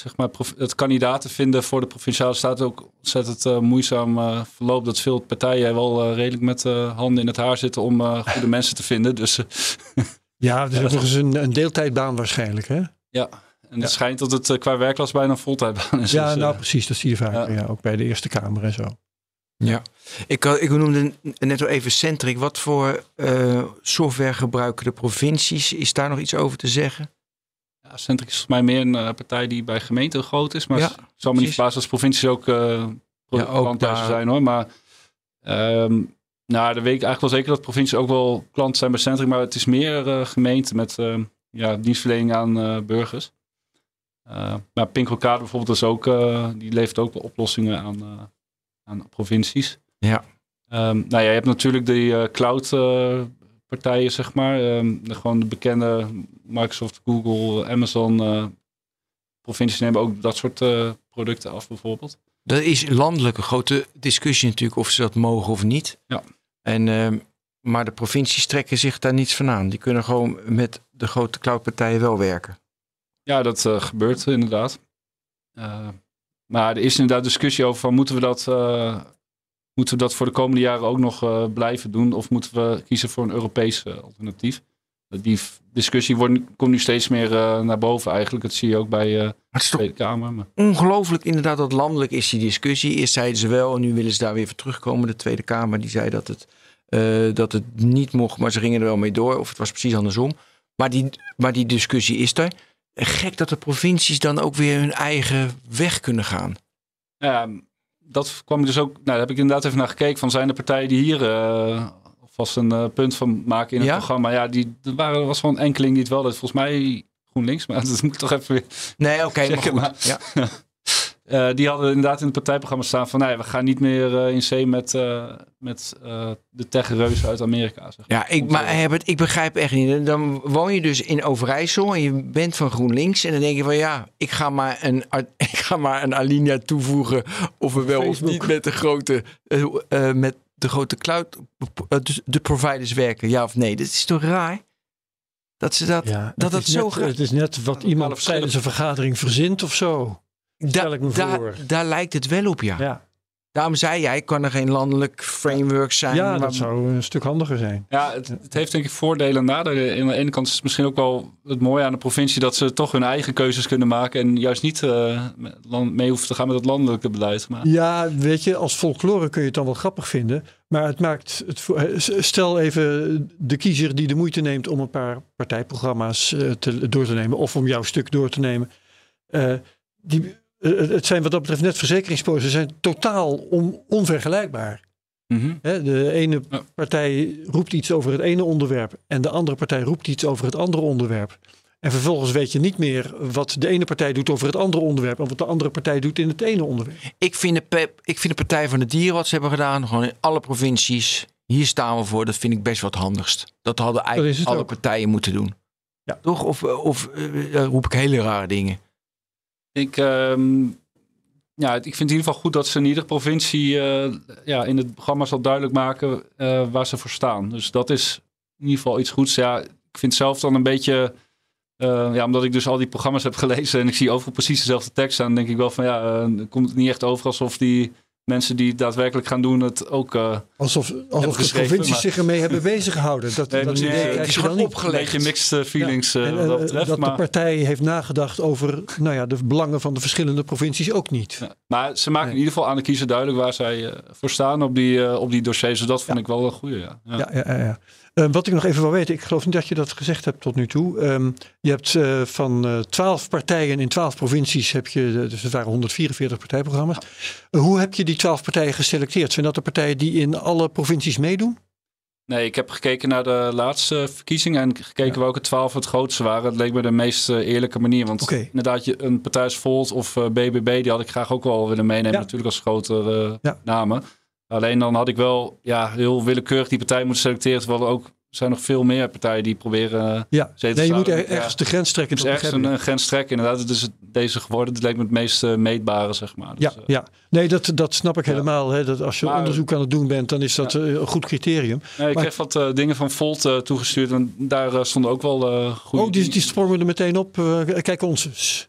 zeg maar, het kandidaten vinden voor de provinciale staten ook ontzettend eh, moeizaam eh, verloopt. Dat veel partijen wel eh, redelijk met handen in het haar zitten om goede (laughs) mensen te vinden. Dus (laughs) Ja, dus ook nog eens een, een deeltijdbaan waarschijnlijk. Hè? ja, en Ja. het schijnt dat het qua werklas bijna een voltijdbaan is. Ja, Dus, nou precies. Dat zie je vaker. ja. Ja. ook bij de Eerste Kamer en zo. Ja. Ik, ik noemde net al even Centric. Wat voor software gebruiken de provincies? Is daar nog iets over te zeggen? Centric is volgens mij meer een eh, partij die bij gemeenten groot is. Maar Ja, het zal me niet verbazen als provincies ook, eh Ja, ook daar- zijn hoor. Maar ehm nou, dan weet ik eigenlijk wel zeker dat provincies ook wel klant zijn bij Centric. Maar het is meer eh, gemeenten met eh, ja, dienstverlening aan burgers. Maar Pinkelkade bijvoorbeeld is ook, die levert ook wel oplossingen aan, aan provincies. Ja. Ehm, nou ja, je hebt natuurlijk die cloud partijen, zeg maar. Ehm, de, gewoon de bekende Microsoft, Google, Amazon. eh, provincies nemen ook dat soort eh, producten af, bijvoorbeeld. Dat is landelijk een grote discussie natuurlijk of ze dat mogen of niet. Ja. En, ehm, maar de provincies trekken zich daar niets van aan. Die kunnen gewoon met de grote cloudpartijen wel werken. Ja, dat eh, gebeurt inderdaad. Maar er is inderdaad discussie over van moeten we dat, moeten we dat voor de komende jaren ook nog eh, blijven doen? Of moeten we kiezen voor een Europees eh, alternatief? Die f- discussie wordt, komt nu steeds meer eh, naar boven eigenlijk. Dat zie je ook bij eh, de Tweede Kamer. Maar, ongelooflijk inderdaad dat landelijk is die discussie. Eerst zeiden ze wel en nu willen ze daar weer voor terugkomen. De Tweede Kamer die zei dat het, eh, dat het niet mocht, maar ze gingen er wel mee door. Of het was precies andersom. Maar die, maar die discussie is er. Gek dat de provincies dan ook weer hun eigen weg kunnen gaan. ja, dat kwam dus ook. Nou, daar heb ik inderdaad even naar gekeken. Van zijn er partijen die hier eh vast een eh, punt van maken in het Ja? programma? Ja, die, er waren, was een enkeling die het wel deed. Volgens mij GroenLinks, maar (laughs) dat moet ik toch even weer Nee, oké, (laughs) maar goed. maar- Ja. (laughs) Eh, die hadden inderdaad in het partijprogramma staan van... Nee, we gaan niet meer eh, in zee met, eh, met eh, de techreuzen uit Amerika. Zeg. Ja, ik, maar Herbert, ik begrijp echt niet. Dan woon je dus in Overijssel en je bent van GroenLinks. En dan denk je van ja, ik ga maar een, (laughs) ik ga maar een alinea toevoegen. Of we wel of niet met de grote, eh, eh, met de grote cloud, dus de providers werken. Ja of nee? Dat is toch raar? Dat ze dat, Ja, dat is zo net, gaat. het is net wat iemand tijdens een vergadering verzint of zo. Da- stel ik me daar- voor. daar lijkt het wel op, ja. Ja. Daarom zei jij, kan er geen landelijk framework zijn? ja, dat zou een stuk handiger zijn. Ja, het, het heeft denk ik voordelen en nadelen. Aan de ene kant is het misschien ook wel het mooie aan de provincie dat ze toch hun eigen keuzes kunnen maken en juist niet eh, land- mee hoeven te gaan met het landelijke beleid. Maar Ja, weet je, als folklore kun je het dan wel grappig vinden. Maar het maakt het. voor- eh, Stel even de kiezer die de moeite neemt om een paar partijprogramma's eh, te, door te nemen. of om jouw stuk door te nemen. Eh, die, het zijn wat dat betreft net verzekeringspolissen. zijn totaal on- onvergelijkbaar. Mhm. De ene Ja. partij roept iets over het ene onderwerp. en de andere partij roept iets over het andere onderwerp. En vervolgens weet je niet meer wat de ene partij doet over het andere onderwerp. en wat de andere partij doet in het ene onderwerp. Ik vind, de pep, ik vind de Partij van de Dieren wat ze hebben gedaan, gewoon in alle provincies. Hier staan we voor. Dat vind ik best wat handigst. Dat hadden eigenlijk alle ook. partijen moeten doen. Ja. Toch? Of, of eh, eh, roep ik hele rare dingen? Ik, ehm, ja, ik vind het in ieder geval goed dat ze in iedere provincie eh, ja, in het programma zal duidelijk maken eh, waar ze voor staan. Dus dat is in ieder geval iets goeds. Ja, ik vind zelf dan een beetje, eh, ja, omdat ik dus al die programma's heb gelezen en ik zie overal precies dezelfde tekst staan, denk ik wel van ja, komt het niet echt over alsof die mensen die het daadwerkelijk gaan doen het ook eh, Alsof, alsof de provincies maar- zich ermee hebben bezig gehouden. Dat, Nee, dat idee Nee, krijg is je dan gewoon niet. een opgelegd. beetje mixed feelings eh, En, wat eh, dat betreft. dat maar... de partij heeft nagedacht over nou ja, de belangen van de verschillende provincies ook niet. Ja, maar ze maken Nee. in ieder geval aan de kiezer duidelijk waar zij voor staan op die, op die dossiers. Dus dat vond ik wel een goede. Ja. Ja. Ja, ja, ja, ja. Eh, wat ik nog even wil weten, ik geloof niet dat je dat gezegd hebt tot nu toe. Ehm, je hebt eh, van twaalf partijen in twaalf provincies, heb je, dus het waren 144 partijprogramma's. Eh, hoe heb je die twaalf partijen geselecteerd? Zijn dat de partijen die in alle provincies meedoen? Nee, ik heb gekeken naar de laatste verkiezingen en gekeken welke twaalf het grootste waren. Het leek me de meest eh, eerlijke manier. Want inderdaad, je, een partij als Volt of eh, BBB, die had ik graag ook wel willen meenemen. Ja. Natuurlijk als grotere eh, Ja. namen. Alleen dan had ik wel ja, heel willekeurig die partij moeten selecteren. Terwijl er ook zijn nog veel meer partijen die proberen eh, Ja, nee, je moet er- ergens Ja. de grens trekken. Dus dat ergens een, een grens trekken. Inderdaad, het is het- deze geworden. Het leek me het meest eh, meetbare, zeg maar. Dus, Ja, eh, ja, nee, dat, dat snap ik Ja. helemaal. Hè, dat als je Maar- onderzoek aan het doen bent, dan is dat een goed criterium. Nee, ik Maar- kreeg wat dingen van Volt toegestuurd en daar stonden ook wel goede... Oh, die, die sprongen er meteen op. Kijk ons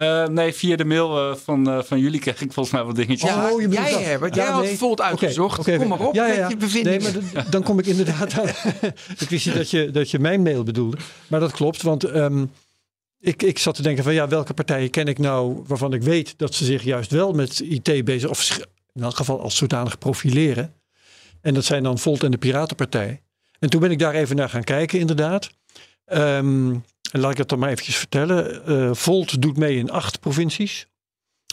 Eh, nee, via de mail eh, van, eh, van jullie kreeg ik volgens mij wat dingetjes. Ja, Oh, je bedoelt jij dat. Ja, Jij had nee. Volt uitgezocht. Kom maar op ja, ja, ja. met je bevindingen. Nee, maar dan kom ik inderdaad aan. (laughs) ik wist niet dat je, dat je mijn mail bedoelde. Maar dat klopt, want ehm, ik, ik zat te denken van ja, welke partijen ken ik nou waarvan ik weet dat ze zich juist wel met IT bezig, of in elk geval als zodanig profileren. En dat zijn dan Volt en de Piratenpartij. En toen ben ik daar even naar gaan kijken, inderdaad. Ehm, en laat ik het dan maar eventjes vertellen. Eh, Volt doet mee in acht provincies.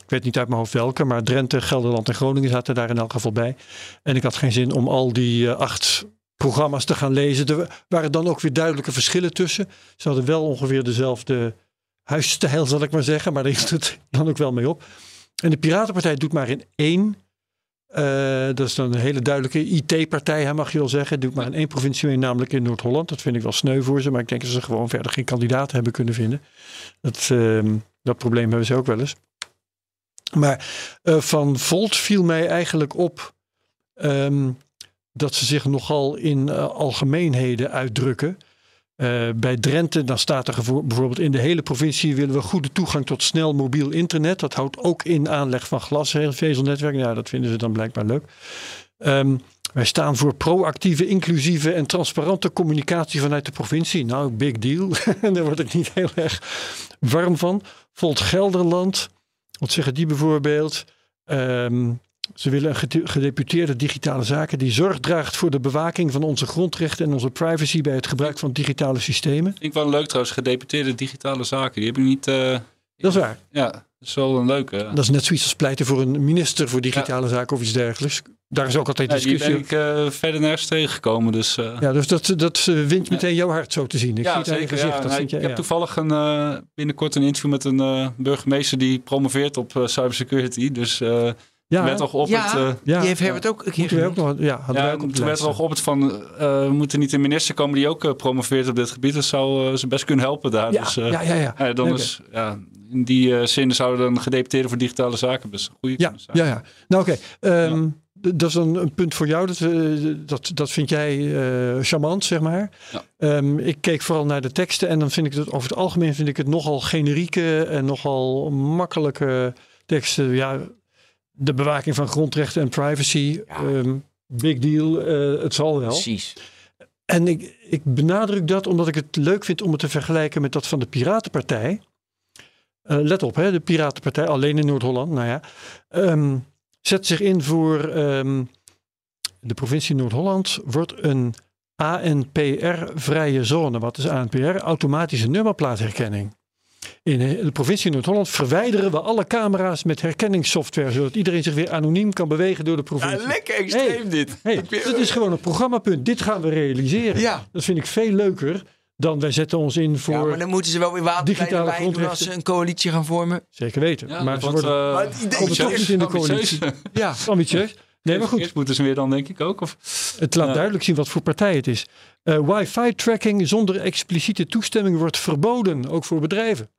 Ik weet niet uit mijn hoofd welke, maar Drenthe, Gelderland en Groningen zaten daar in elk geval bij. En ik had geen zin om al die eh, acht programma's te gaan lezen. Er waren dan ook weer duidelijke verschillen tussen. Ze hadden wel ongeveer dezelfde huisstijl, zal ik maar zeggen. Maar daar hield het (laughs) dan ook wel mee op. En de Piratenpartij doet maar in één. Eh, dat is dan een hele duidelijke IT-partij, mag je wel zeggen. Doet maar in één provincie mee, namelijk in Noord-Holland. Dat vind ik wel sneu voor ze. Maar ik denk dat ze gewoon verder geen kandidaten hebben kunnen vinden. Dat, ehm, dat probleem hebben ze ook wel eens. Maar eh, van Volt viel mij eigenlijk op ehm, dat ze zich nogal in eh, algemeenheden uitdrukken. Eh, bij Drenthe, dan staat er bijvoorbeeld in de hele provincie willen we goede toegang tot snel mobiel internet. Dat houdt ook in aanleg van glasvezelnetwerken. Ja, dat vinden ze dan blijkbaar leuk. Ehm, wij staan voor proactieve, inclusieve en transparante communicatie vanuit de provincie. Nou, big deal. (laughs) Daar word ik niet heel erg warm van. Volt Gelderland, wat zeggen die bijvoorbeeld? Ehm, ze willen een gede- gedeputeerde digitale zaken die zorg draagt voor de bewaking van onze grondrechten en onze privacy bij het gebruik van digitale systemen. Vind ik wel leuk trouwens, gedeputeerde digitale zaken. Die heb ik niet... eh, Dat is waar. ja, dat is wel een leuke. Dat is net zoiets als pleiten voor een minister voor digitale zaken of iets dergelijks. Daar is ook altijd Ja, die discussie. ben over. ik eh, verder nergens tegengekomen. Dus, eh, Ja, dus dat, dat eh, wint meteen jouw hart zo te zien. Ik zie het je gezicht. Ja, dat nou, vind je, ik heb ja. toevallig een, eh, binnenkort een interview met een eh, burgemeester die promoveert op eh, cybersecurity. Dus eh ja, werd nog op Ja. het... eh, ja, Die heeft Herbert ook een keer moeten we ook nog, ja, hadden wij ook op de toen werd lijst er nog op het van, eh moet er niet een minister komen die ook eh, promoveert op dit gebied. Dat zou eh, ze best kunnen helpen daar. Ja, dus, eh, ja, ja, dan is, ja, in die eh, zin zouden dan gedeputeerde voor digitale zaken best een goede Ja, kunnen zijn. ja, ja. Nou oké, Ehm, dat is een, een punt voor jou. Dat, eh, dat, dat vind jij eh, charmant, zeg maar. Ja. Ehm, ik keek vooral naar de teksten en dan vind ik het over het algemeen vind ik het nogal generieke en nogal makkelijke teksten. Ja, de bewaking van grondrechten en privacy. Ja. ehm, big deal, eh, het zal wel. Precies. En ik, ik benadruk dat omdat ik het leuk vind om het te vergelijken met dat van de Piratenpartij. Eh, let op, hè, de Piratenpartij, alleen in Noord-Holland, nou ja, ehm, zet zich in voor ehm, de provincie Noord-Holland wordt een ANPR-vrije zone. Wat is ANPR? Automatische nummerplaatherkenning. In de provincie Noord-Holland verwijderen we alle camera's met herkenningssoftware, zodat iedereen zich weer anoniem kan bewegen door de provincie. lekker extreem Hey. dit. Hey, dit is gewoon een programmapunt. Dit gaan we realiseren. Ja. Dat vind ik veel leuker dan wij zetten ons in voor. Ja, maar dan moeten ze wel weer water doen als grondrechten. ze een coalitie gaan vormen. Zeker weten. Ja, maar ze worden eh, Maar het idee toch niet in de ambitieus. coalitie. (laughs) Ja. ambitieus. Nee, maar goed. Eerst moeten ze weer dan, denk ik ook. Of, Het laat Ja. duidelijk zien wat voor partij het is. Eh, Wifi-tracking zonder expliciete toestemming wordt verboden, ook voor bedrijven.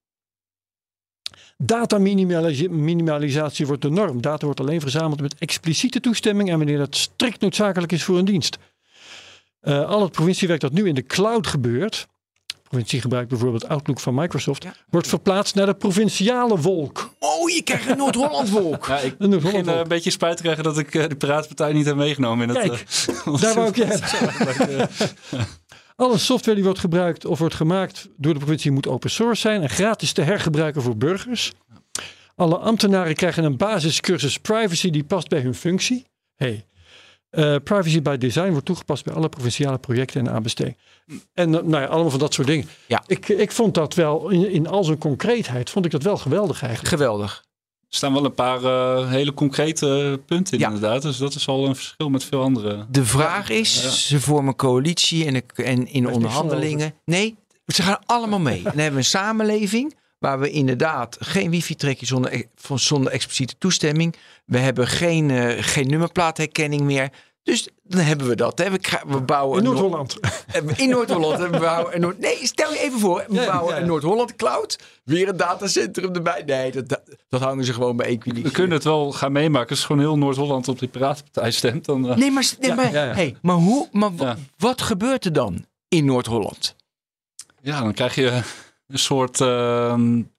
Data-minimalisatie wordt de norm. Data wordt alleen verzameld met expliciete toestemming en wanneer dat strikt noodzakelijk is voor een dienst. Eh, al het provinciewerk dat nu in de cloud gebeurt, de provincie gebruikt bijvoorbeeld Outlook van Microsoft, Ja. wordt verplaatst naar de provinciale wolk. Oh, je krijgt een Noord-Holland-wolk. (laughs) ja, ik Een begin eh, een beetje spijt te krijgen dat ik eh, de Piratenpartij niet heb meegenomen. In het, Kijk, (laughs) daar wou ik je hebben. (laughs) Alle software die wordt gebruikt of wordt gemaakt door de provincie moet open source zijn en gratis te hergebruiken voor burgers. Alle ambtenaren krijgen een basiscursus privacy die past bij hun functie. Hey. eh, privacy by design wordt toegepast bij alle provinciale projecten en aanbestedingen. En eh, nou ja, allemaal van dat soort dingen. Ja. Ik, ik vond dat wel, in, in al zijn concreetheid, vond ik dat wel geweldig eigenlijk. Geweldig. Er staan wel een paar eh, hele concrete punten in Ja. inderdaad. Dus dat is al een verschil met veel andere. De vraag is, Ja. ze vormen coalitie en, en in onderhandelingen. Nee, ze gaan allemaal mee. En dan hebben we een samenleving waar we inderdaad geen wifi-trekje zonder, e- zonder expliciete toestemming. We hebben geen, eh, geen nummerplaatherkenning meer. Dus dan hebben we dat. Hè. We, we bouwen In Noord-Holland. Eh, In Noord-Holland. Noord nee, stel je even voor. We Ja, bouwen ja, ja. een Noord-Holland cloud. Weer een datacentrum erbij. Nee, dat, dat, dat hangen ze gewoon bij Equinix. We kunnen het wel gaan meemaken. Als gewoon heel Noord-Holland op die Piratenpartij stemt. Dan, eh, Nee, maar, nee, Ja, maar, ja, ja. Hey, maar, hoe, maar wat gebeurt er dan in Noord-Holland? ja, dan krijg je een soort, eh, een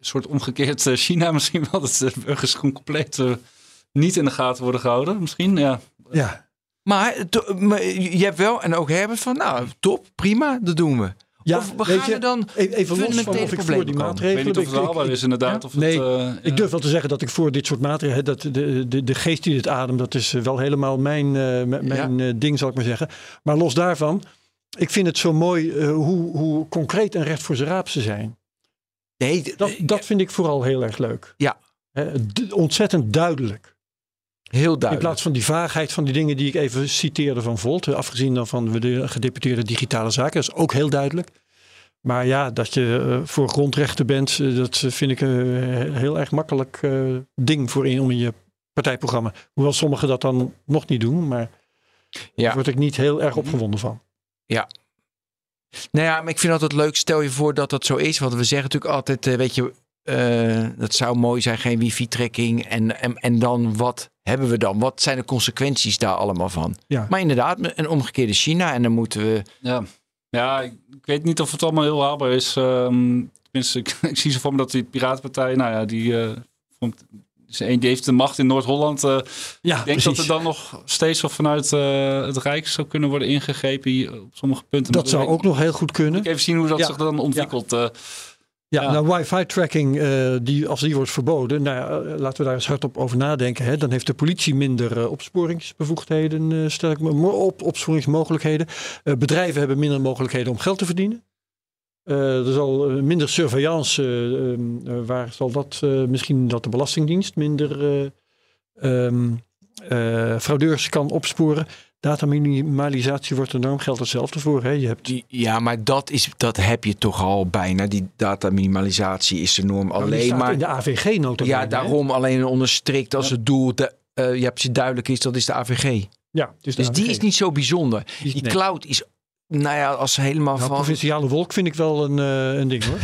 soort omgekeerd China misschien wel. Dat de burgers gewoon compleet niet in de gaten worden gehouden. Misschien, ja. Ja. Maar, to- maar je hebt wel en ook Herbert van, nou, top, prima, dat doen we. Ja, of we gaan je, er dan e- even los van of ik voor die komen? Ik weet maatregelen... niet of het haalbaar is inderdaad. Of Nee, eh, Ik ja. durf wel te zeggen dat ik voor dit soort maatregelen, dat de, de, de geest die dit ademt, dat is wel helemaal mijn, eh, mijn eh, ding, zal ik maar zeggen. Maar los daarvan, ik vind het zo mooi eh, hoe, hoe concreet en recht voor zijn raap ze zijn. Nee, Dat, dat vind ik vooral heel erg leuk. Ja. Ontzettend duidelijk. Heel In duidelijk. plaats van die vaagheid van die dingen die ik even citeerde van Volt. Afgezien dan van de gedeputeerde digitale zaken. Dat is ook heel duidelijk. Maar ja, dat je eh, voor grondrechten bent, eh, dat vind ik een heel erg makkelijk eh, ding voor in, om in je partijprogramma. Hoewel sommigen dat dan nog niet doen, maar daar Ja. word ik niet heel erg opgewonden van. Nou ja, maar ik vind altijd leuk, stel je voor dat dat zo is. Want we zeggen natuurlijk altijd, weet je, dat zou mooi zijn, geen wifi-trekking. En, en, en dan, wat hebben we dan? Wat zijn de consequenties daar allemaal van? Ja. Maar inderdaad, een omgekeerde China. En dan moeten we... Ja, ja ik, ik weet niet of het allemaal heel haalbaar is. Ehm, tenminste, ik, (laughs) ik zie zo voor me dat die Piratenpartij, nou ja, die, eh, vond- is een, die heeft de macht in Noord-Holland. eh, Ja, ik denk dat er dan nog steeds wel vanuit eh, het Rijk zou kunnen worden ingegrepen hier op sommige punten. Dat Maar zou ook nog heel goed kunnen. ik even zien hoe dat Ja. zich dan ontwikkelt. eh. Ja, Ja. nou wifi-tracking, eh, die, als die wordt verboden, nou eh, laten we daar eens hardop over nadenken. Hè. Dan heeft de politie minder eh, opsporingsbevoegdheden, stel ik me, op, opsporingsmogelijkheden. Bedrijven hebben minder mogelijkheden om geld te verdienen. Er zal minder surveillance, eh, ehm, eh, waar zal dat misschien dat de Belastingdienst minder eh, ehm, eh, fraudeurs kan opsporen. Dataminimalisatie wordt de norm, geldt hetzelfde voor. Hè. Je hebt Ja, maar dat, is, dat heb je toch al bijna. Die dataminimalisatie is de norm. nou, Alleen maar... in de AVG nota. Ja, daarom alleen onder strikt als het doel de, eh, ja, precies duidelijk is, dat is de AVG. Ja, dus, de Dus die is niet zo bijzonder. Die- Die nee. cloud is, nou ja, als ze helemaal Nou, van... provinciale wolk vind ik wel een, eh, een ding hoor.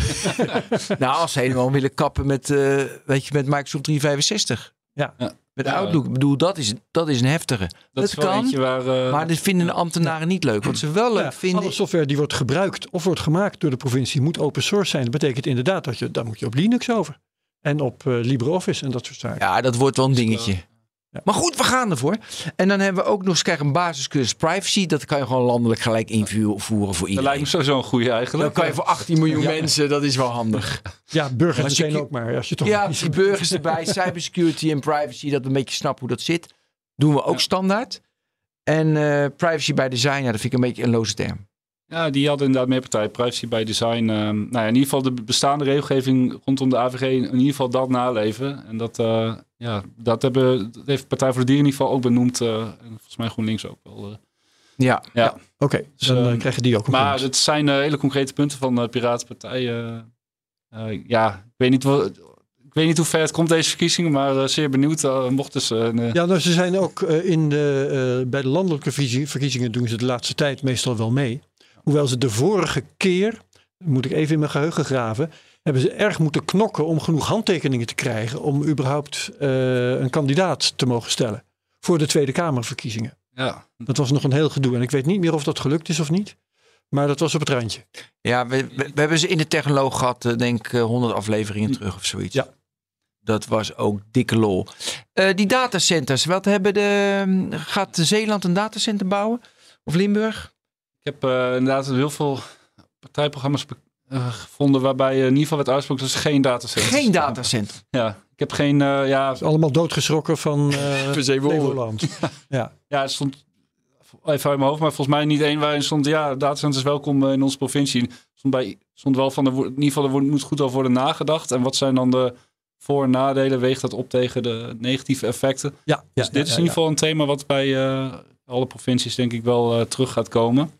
(laughs) Nou, als ze helemaal willen kappen met, eh, weet je, met Microsoft 365. Ja. Ja. Met Ja. Outlook. Ik bedoel, dat is, dat is een heftige. dat Dat is wel kan, waar... eh, Maar dit vinden de ambtenaren niet leuk. Wat ze wel leuk Ja, vinden... alle software die wordt gebruikt of wordt gemaakt door de provincie moet open source zijn. Dat betekent inderdaad dat je, daar moet je op Linux over. En op eh, LibreOffice en dat soort zaken. Ja, dat wordt wel een dingetje. Ja. Maar goed, we gaan ervoor. En dan hebben we ook nog eens krijgen een basiscursus privacy. Dat kan je gewoon landelijk gelijk invoeren voor Dat iedereen. lijkt me sowieso een goede eigenlijk. Dan kan je voor 18 miljoen mensen, dat is wel handig. (laughs) Ja, burgers Als je meteen ki- ook maar. Als je toch Ja, die burgers erbij, (laughs) cybersecurity en privacy, dat we een beetje snappen hoe dat zit. Doen we ook Ja. standaard. En eh, privacy by design, ja, dat vind ik een beetje een loze term. Ja, die hadden inderdaad meer partijen. Privacy by design. ehm, nou ja, in ieder geval de bestaande regelgeving rondom de AVG in ieder geval dat naleven. En dat, eh, ja, dat, hebben, dat heeft Partij voor de Dieren in ieder geval ook benoemd. eh, en volgens mij GroenLinks ook wel. eh. Ja, ja. Oké, Dus, dan eh, ehm, krijg je die ook Maar het zijn hele concrete punten van de Piratenpartij. Eh, ja, ik weet, niet wat, ik weet niet hoe ver het komt deze verkiezingen, maar zeer benieuwd. eh, mochten ze... een, eh, Ja, nou, ze zijn ook in de, bij de landelijke verkiezingen doen ze de laatste tijd meestal wel mee. Hoewel ze de vorige keer, moet ik even in mijn geheugen graven, hebben ze erg moeten knokken om genoeg handtekeningen te krijgen om überhaupt eh, een kandidaat te mogen stellen voor de Tweede Kamerverkiezingen. ja, Dat was nog een heel gedoe en ik weet niet meer of dat gelukt is of niet. Maar dat was op het randje. ja we, we, we hebben ze in de technoloog gehad, eh, denk ik, eh, 100 afleveringen terug of zoiets. Ja. Dat was ook dikke lol. Eh, die datacenters, wat hebben de, gaat Zeeland een datacenter bouwen? Of Limburg? Ik heb eh, inderdaad heel veel partijprogramma's be- eh, gevonden waarbij eh, in ieder geval werd uitgesproken dat ze geen datacenters Geen datacenter. Ja, ik heb geen... eh, ja, Allemaal doodgeschrokken van eh. (laughs) Flevoland. (laughs) Ja. ja, het stond even uit mijn hoofd, maar volgens mij niet één waarin stond... Ja, datacenters welkom in onze provincie. Stond, bij, stond wel van, de, in ieder geval, er moet goed over worden nagedacht. En wat zijn dan de voor- en nadelen? Weegt dat op tegen de negatieve effecten? Ja, ja, Dus dit is in ieder geval een thema wat bij eh, alle provincies denk ik wel eh, terug gaat komen.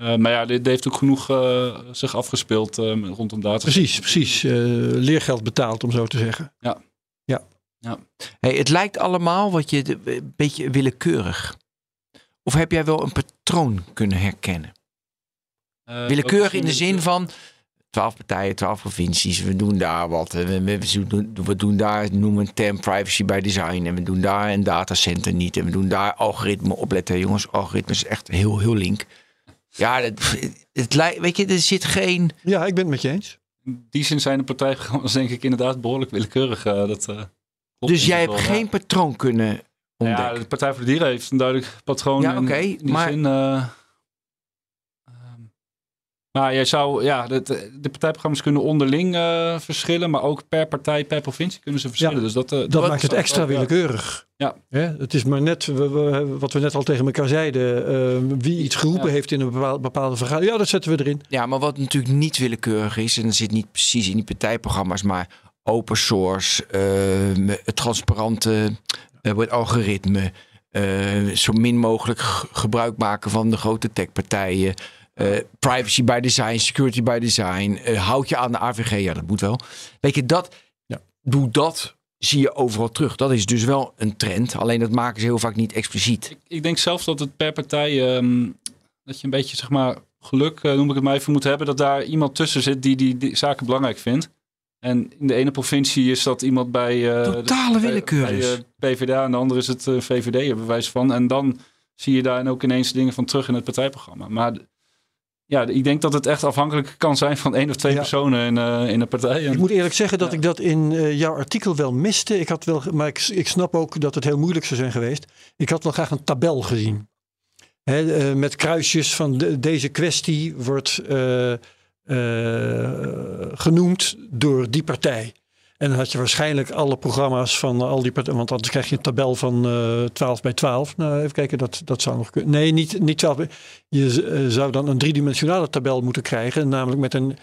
Eh, maar ja, dit, dit heeft ook genoeg eh, zich afgespeeld eh, rondom data. Precies, precies. Eh, leergeld betaald, om zo te zeggen. Hey, het lijkt allemaal wat je de- een beetje willekeurig. Of heb jij wel een patroon kunnen herkennen? Eh, Willekeurig in de zin van twaalf partijen, twaalf provincies. We doen daar wat. We, we, we doen, we doen daar, noemen een term privacy by design. En we doen daar een datacenter niet. En we doen daar algoritme opletten. Jongens, algoritme is echt heel, heel link. Ja, het, het, lijkt- weet je, er zit geen... Ja, ik ben het met je eens. In die zin zijn de partijprogramma's (laughs) denk ik inderdaad behoorlijk willekeurig. eh, dat, eh, Dus jij hebt geen patroon kunnen ontdekken. Ja, de Partij voor de Dieren heeft een duidelijk patroon. Ja, oké, maar- zin, eh, maar jij zou, ja, de, de de partijprogramma's kunnen onderling eh, verschillen, maar ook per partij, per provincie kunnen ze verschillen. Ja, dus dat, eh, Dat maakt het extra willekeurig. Ja. Hè, Het is maar net we- we- wat we net al tegen elkaar zeiden. eh, wie iets geroepen Ja. heeft in een bepaalde, bepaalde vergadering. Ja, dat zetten we erin. Ja, maar wat natuurlijk niet willekeurig is, en dat zit niet precies in die partijprogramma's, maar open source, eh, het transparante het algoritme, eh, zo min mogelijk gebruik maken van de grote techpartijen, eh, privacy by design, security by design, eh, houd je aan de AVG, ja dat moet wel. Weet je, dat, Ja. doe dat, zie je overal terug. Dat is dus wel een trend, alleen dat maken ze heel vaak niet expliciet. Ik, ik denk zelfs dat het per partij, ehm, dat je een beetje, zeg maar, geluk, eh, noem ik het maar even, moet hebben dat daar iemand tussen zit die die, die zaken belangrijk vindt. En in de ene provincie is dat iemand bij, eh, Totale bij- willekeur bij, eh, PvdA en de andere is het VVD, bij wijze van. En dan zie je daar ook ineens dingen van terug in het partijprogramma. Maar ja, ik denk dat het echt afhankelijk kan zijn van één of twee Ja. personen in, eh, in een partij. Ik moet eerlijk zeggen dat Ja. ik dat in eh, jouw artikel wel miste. Ik had wel, maar ik, ik snap ook dat het heel moeilijk zou zijn geweest. Ik had wel graag een tabel gezien. Hè, eh, met kruisjes van de- deze kwestie wordt genoemd door die partij. En dan had je waarschijnlijk alle programma's van al die partijen. Want anders krijg je een tabel van eh 12 bij 12. Nou, even kijken, dat, dat zou nog kunnen. Nee, niet, niet 12 bij. Je eh, zou dan een driedimensionale tabel moeten krijgen. Namelijk met een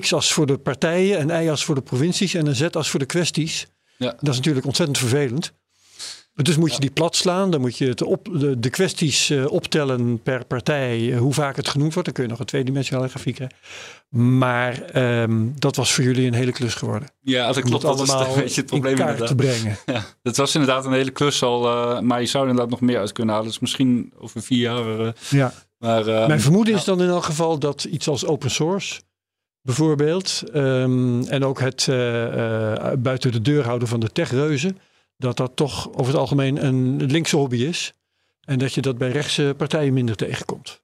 x-as voor de partijen, een y-as voor de provincies en een z-as voor de kwesties. Ja. Dat is natuurlijk ontzettend vervelend. Dus moet je die plat slaan, dan moet je het op, de, de kwesties eh, optellen per partij, eh, hoe vaak het genoemd wordt. Dan kun je nog een tweedimensionale grafiek krijgen. Maar ehm, dat was voor jullie een hele klus geworden. ja, dat klopt. Dat is een beetje het probleem in kaart te brengen. (laughs) Ja, dat was inderdaad een hele klus al. eh, maar je zou er inderdaad nog meer uit kunnen halen. Dus misschien over vier jaar. Ja. maar, Mijn vermoeden is dan in elk geval dat iets als open source bijvoorbeeld ehm, en ook het buiten de deur houden van de techreuzen, dat dat toch over het algemeen een linkse hobby is. En dat je dat bij rechtse partijen minder tegenkomt.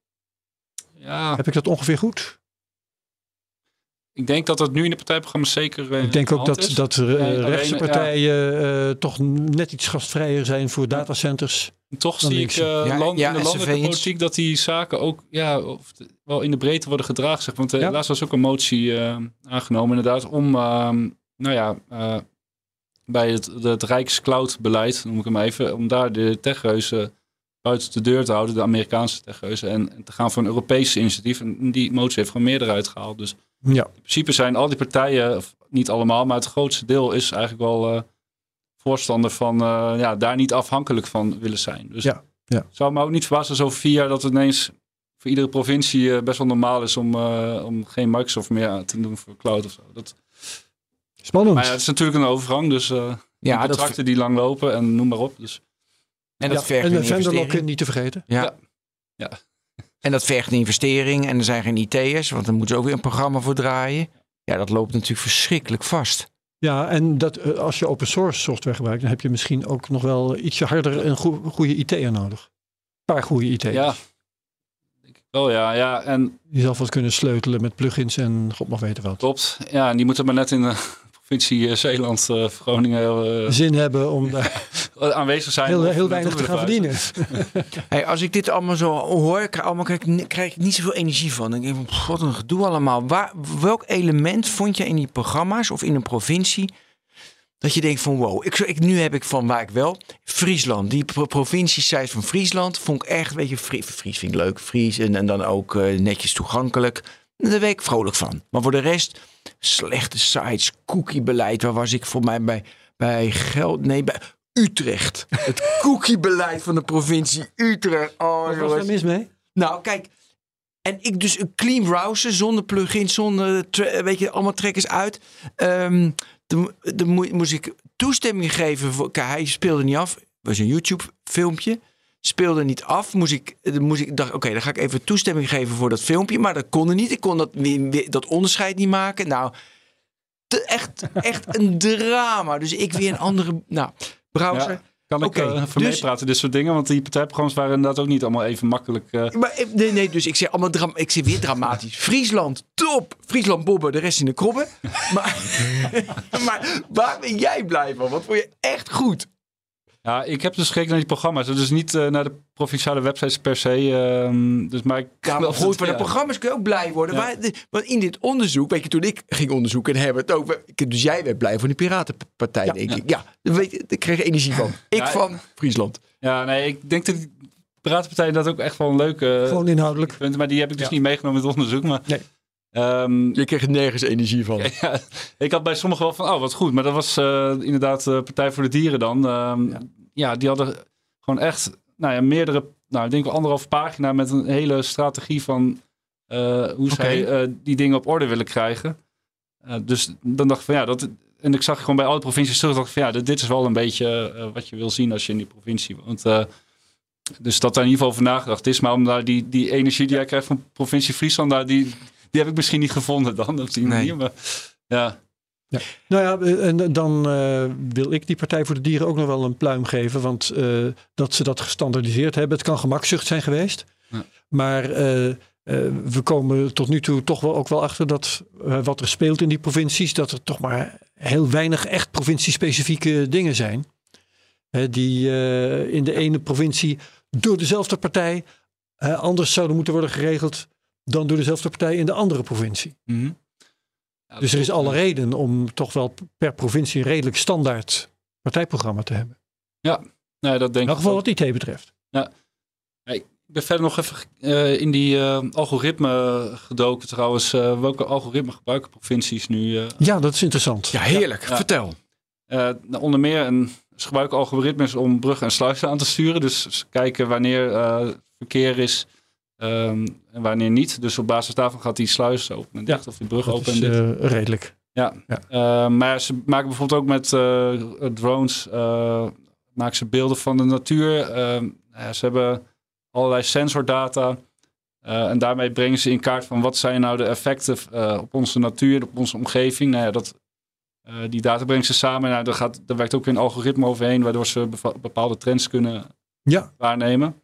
ja, Heb ik dat ongeveer goed? ik denk dat dat nu in de partijprogramma's zeker. eh, Ik denk ook de dat, is. dat rechtse ja. partijen eh, toch net iets gastvrijer zijn voor datacenters. Toch dan zie ik eh, Ja, land, ja, in de landelijke politiek dat die zaken ook ja, of wel in de breedte worden gedragen. Zeg. Want Ja. laatst was ook een motie aangenomen inderdaad om ehm, nou ja, eh, bij het, het Rijkscloud-beleid, noem ik hem even, om daar de techreuzen buiten de deur te houden, de Amerikaanse techreuzen, en, en te gaan voor een Europees initiatief. En die motie heeft gewoon meerderheid gehaald. Dus Ja, in principe zijn al die partijen, of niet allemaal, maar het grootste deel is eigenlijk wel eh, voorstander van eh, ja, daar niet afhankelijk van willen zijn. Dus Ja, ja. zou me ook niet verbazen als over vier jaar dat het ineens voor iedere provincie eh, best wel normaal is om, om geen Microsoft meer te doen voor cloud of zo. Dat, spannend. maar ja, het is natuurlijk een overgang, dus eh Ja, dat, contracten die lang lopen en noem maar op. Dus en dat Ja, vergt en een de vendor investering. lock-in niet te vergeten. Ja. Ja. Ja. En dat vergt een investering en er zijn geen IT'ers, want dan moeten ze ook weer een programma voor draaien. Ja, dat loopt natuurlijk verschrikkelijk vast. Ja, en dat, eh, als je open source software gebruikt, dan heb je misschien ook nog wel ietsje harder een goe- goede IT'er nodig. Een paar goede IT'ers. ja, denk ik wel ja. ja. En Die zelf wat kunnen sleutelen met plugins en god mag weten wat. klopt, ja, en die moeten maar net in de provincie eh, Zeeland, eh, Groningen eh, Zin hebben om daar (laughs) aanwezig zijn. heel, heel weinig te gaan verdienen. (laughs) Hey, als ik dit allemaal zo hoor, krijg, allemaal, krijg, krijg ik niet zoveel energie van. Dan denk ik van, "Pff, wat een gedoe allemaal. Waar, welk element vond je in die programma's of in een provincie... dat je denkt van wow, ik, ik, nu heb ik van waar ik wel... Friesland, die pro provincie van Friesland vond ik echt... weet je, Frie- Fries vind ik leuk, Fries en, en dan ook eh, netjes toegankelijk. Daar ben ik vrolijk van. Maar voor de rest, slechte sites, cookiebeleid... waar was ik voor mij bij, bij Geld... nee, bij Utrecht. Het (laughs) cookiebeleid van de provincie Utrecht. Oh, Wat was daar mis mee? Nou, kijk. En ik dus een clean browser zonder plugins, zonder weet je, allemaal trekkers uit. Ehm dan, dan moe- moest ik toestemming geven voor. Hij speelde niet af. Het was een YouTube filmpje. Speelde niet af. Moest ik, dan moest ik dacht, oké, dan ga ik even toestemming geven voor dat filmpje. Maar dat kon er niet. Ik kon dat, dat onderscheid niet maken. Nou, te- echt, (laughs) echt een drama. Dus ik weer een andere. Nou, browser. Ja. Kan ik Oké, eh, even dus- meepraten, dit soort dingen? Want die partijprogramma's waren inderdaad ook niet allemaal even makkelijk. eh. Maar, eh, nee, nee, dus ik zeg allemaal dram ik zeg weer dramatisch. (laughs) Friesland, top. Friesland bobben, de rest in de krobben. maar, (laughs) maar waar ben jij blij van? Wat vond je echt goed? Ja, ik heb dus gekeken naar die programma's. Dus niet eh, naar de provinciale websites per se. ehm, dus maar ik Ja, maar goed, van de programma's kun je ook blij worden. Ja. Maar, de- want in dit onderzoek, weet je, toen ik ging onderzoeken en hebben het ook. ik- Dus jij werd blij van die Piratenpartij, Ja. denk ik. Ja, daar weet je, daar kreeg energie van. (laughs) Ik Ja, van Friesland. Ja, nee, ik denk dat die Piratenpartij dat ook echt wel een leuke Gewoon inhoudelijk. punt. Maar die heb ik dus Ja. niet meegenomen in het onderzoek. Maar, Nee. Ehm, Je kreeg er nergens energie van. (laughs) ja, ik had bij sommigen wel van, oh wat goed. Maar dat was eh, inderdaad de Partij voor de Dieren dan. Ehm, Ja. ja. die hadden gewoon echt nou ja, meerdere, nou ik denk wel anderhalf pagina met een hele strategie van eh, hoe zij eh, die dingen op orde willen krijgen. Eh, dus dan dacht ik van ja, dat, en ik zag gewoon bij alle provincies terug, dacht ik van ja, dit, dit is wel een beetje eh, wat je wil zien als je in die provincie woont. Eh, dus dat daar in ieder geval over nagedacht is. Maar om daar die, die energie die jij krijgt van provincie Friesland, daar, die, die heb ik misschien niet gevonden dan op die Nee. manier. Maar, ja. Nou ja, eh, en dan eh, wil ik die Partij voor de Dieren ook nog wel een pluim geven. Want eh, dat ze dat gestandardiseerd hebben. Het kan gemakzucht zijn geweest. Ja. Maar we komen tot nu toe toch wel ook wel achter dat wat er speelt in die provincies. Dat er toch maar heel weinig echt provinciespecifieke dingen zijn. Hè, die in de ene provincie door dezelfde partij anders zouden moeten worden geregeld. Dan door dezelfde partij in de andere provincie. Mhm. Ja, Dus er is dat- alle reden om toch wel per provincie een redelijk standaard partijprogramma te hebben. Nee, dat In denk elk ik geval ook. wat IT betreft. Ik ben verder nog even eh, in die eh, algoritme gedoken trouwens. Eh, welke algoritme gebruiken provincies nu? eh? Ja, dat is interessant. Ja, heerlijk. Ja. Vertel. Eh, nou, onder meer een, ze gebruiken algoritmes om bruggen en sluizen aan te sturen. Dus ze kijken wanneer eh, verkeer is ehm, en wanneer niet. Dus op basis daarvan gaat die sluis open en Ja, dicht of die brug Dat open is en dicht. eh, redelijk. Ja, Ja. Eh, maar ze maken bijvoorbeeld ook met eh, drones eh, maken ze beelden van de natuur. Eh, ja, ze hebben allerlei sensordata. En daarmee brengen ze in kaart van wat zijn nou de effecten op onze natuur, op onze omgeving. Nou ja, dat, die data brengen ze samen. Nou, daar, gaat, daar werkt ook weer een algoritme overheen, waardoor ze bepaalde trends kunnen Ja, waarnemen.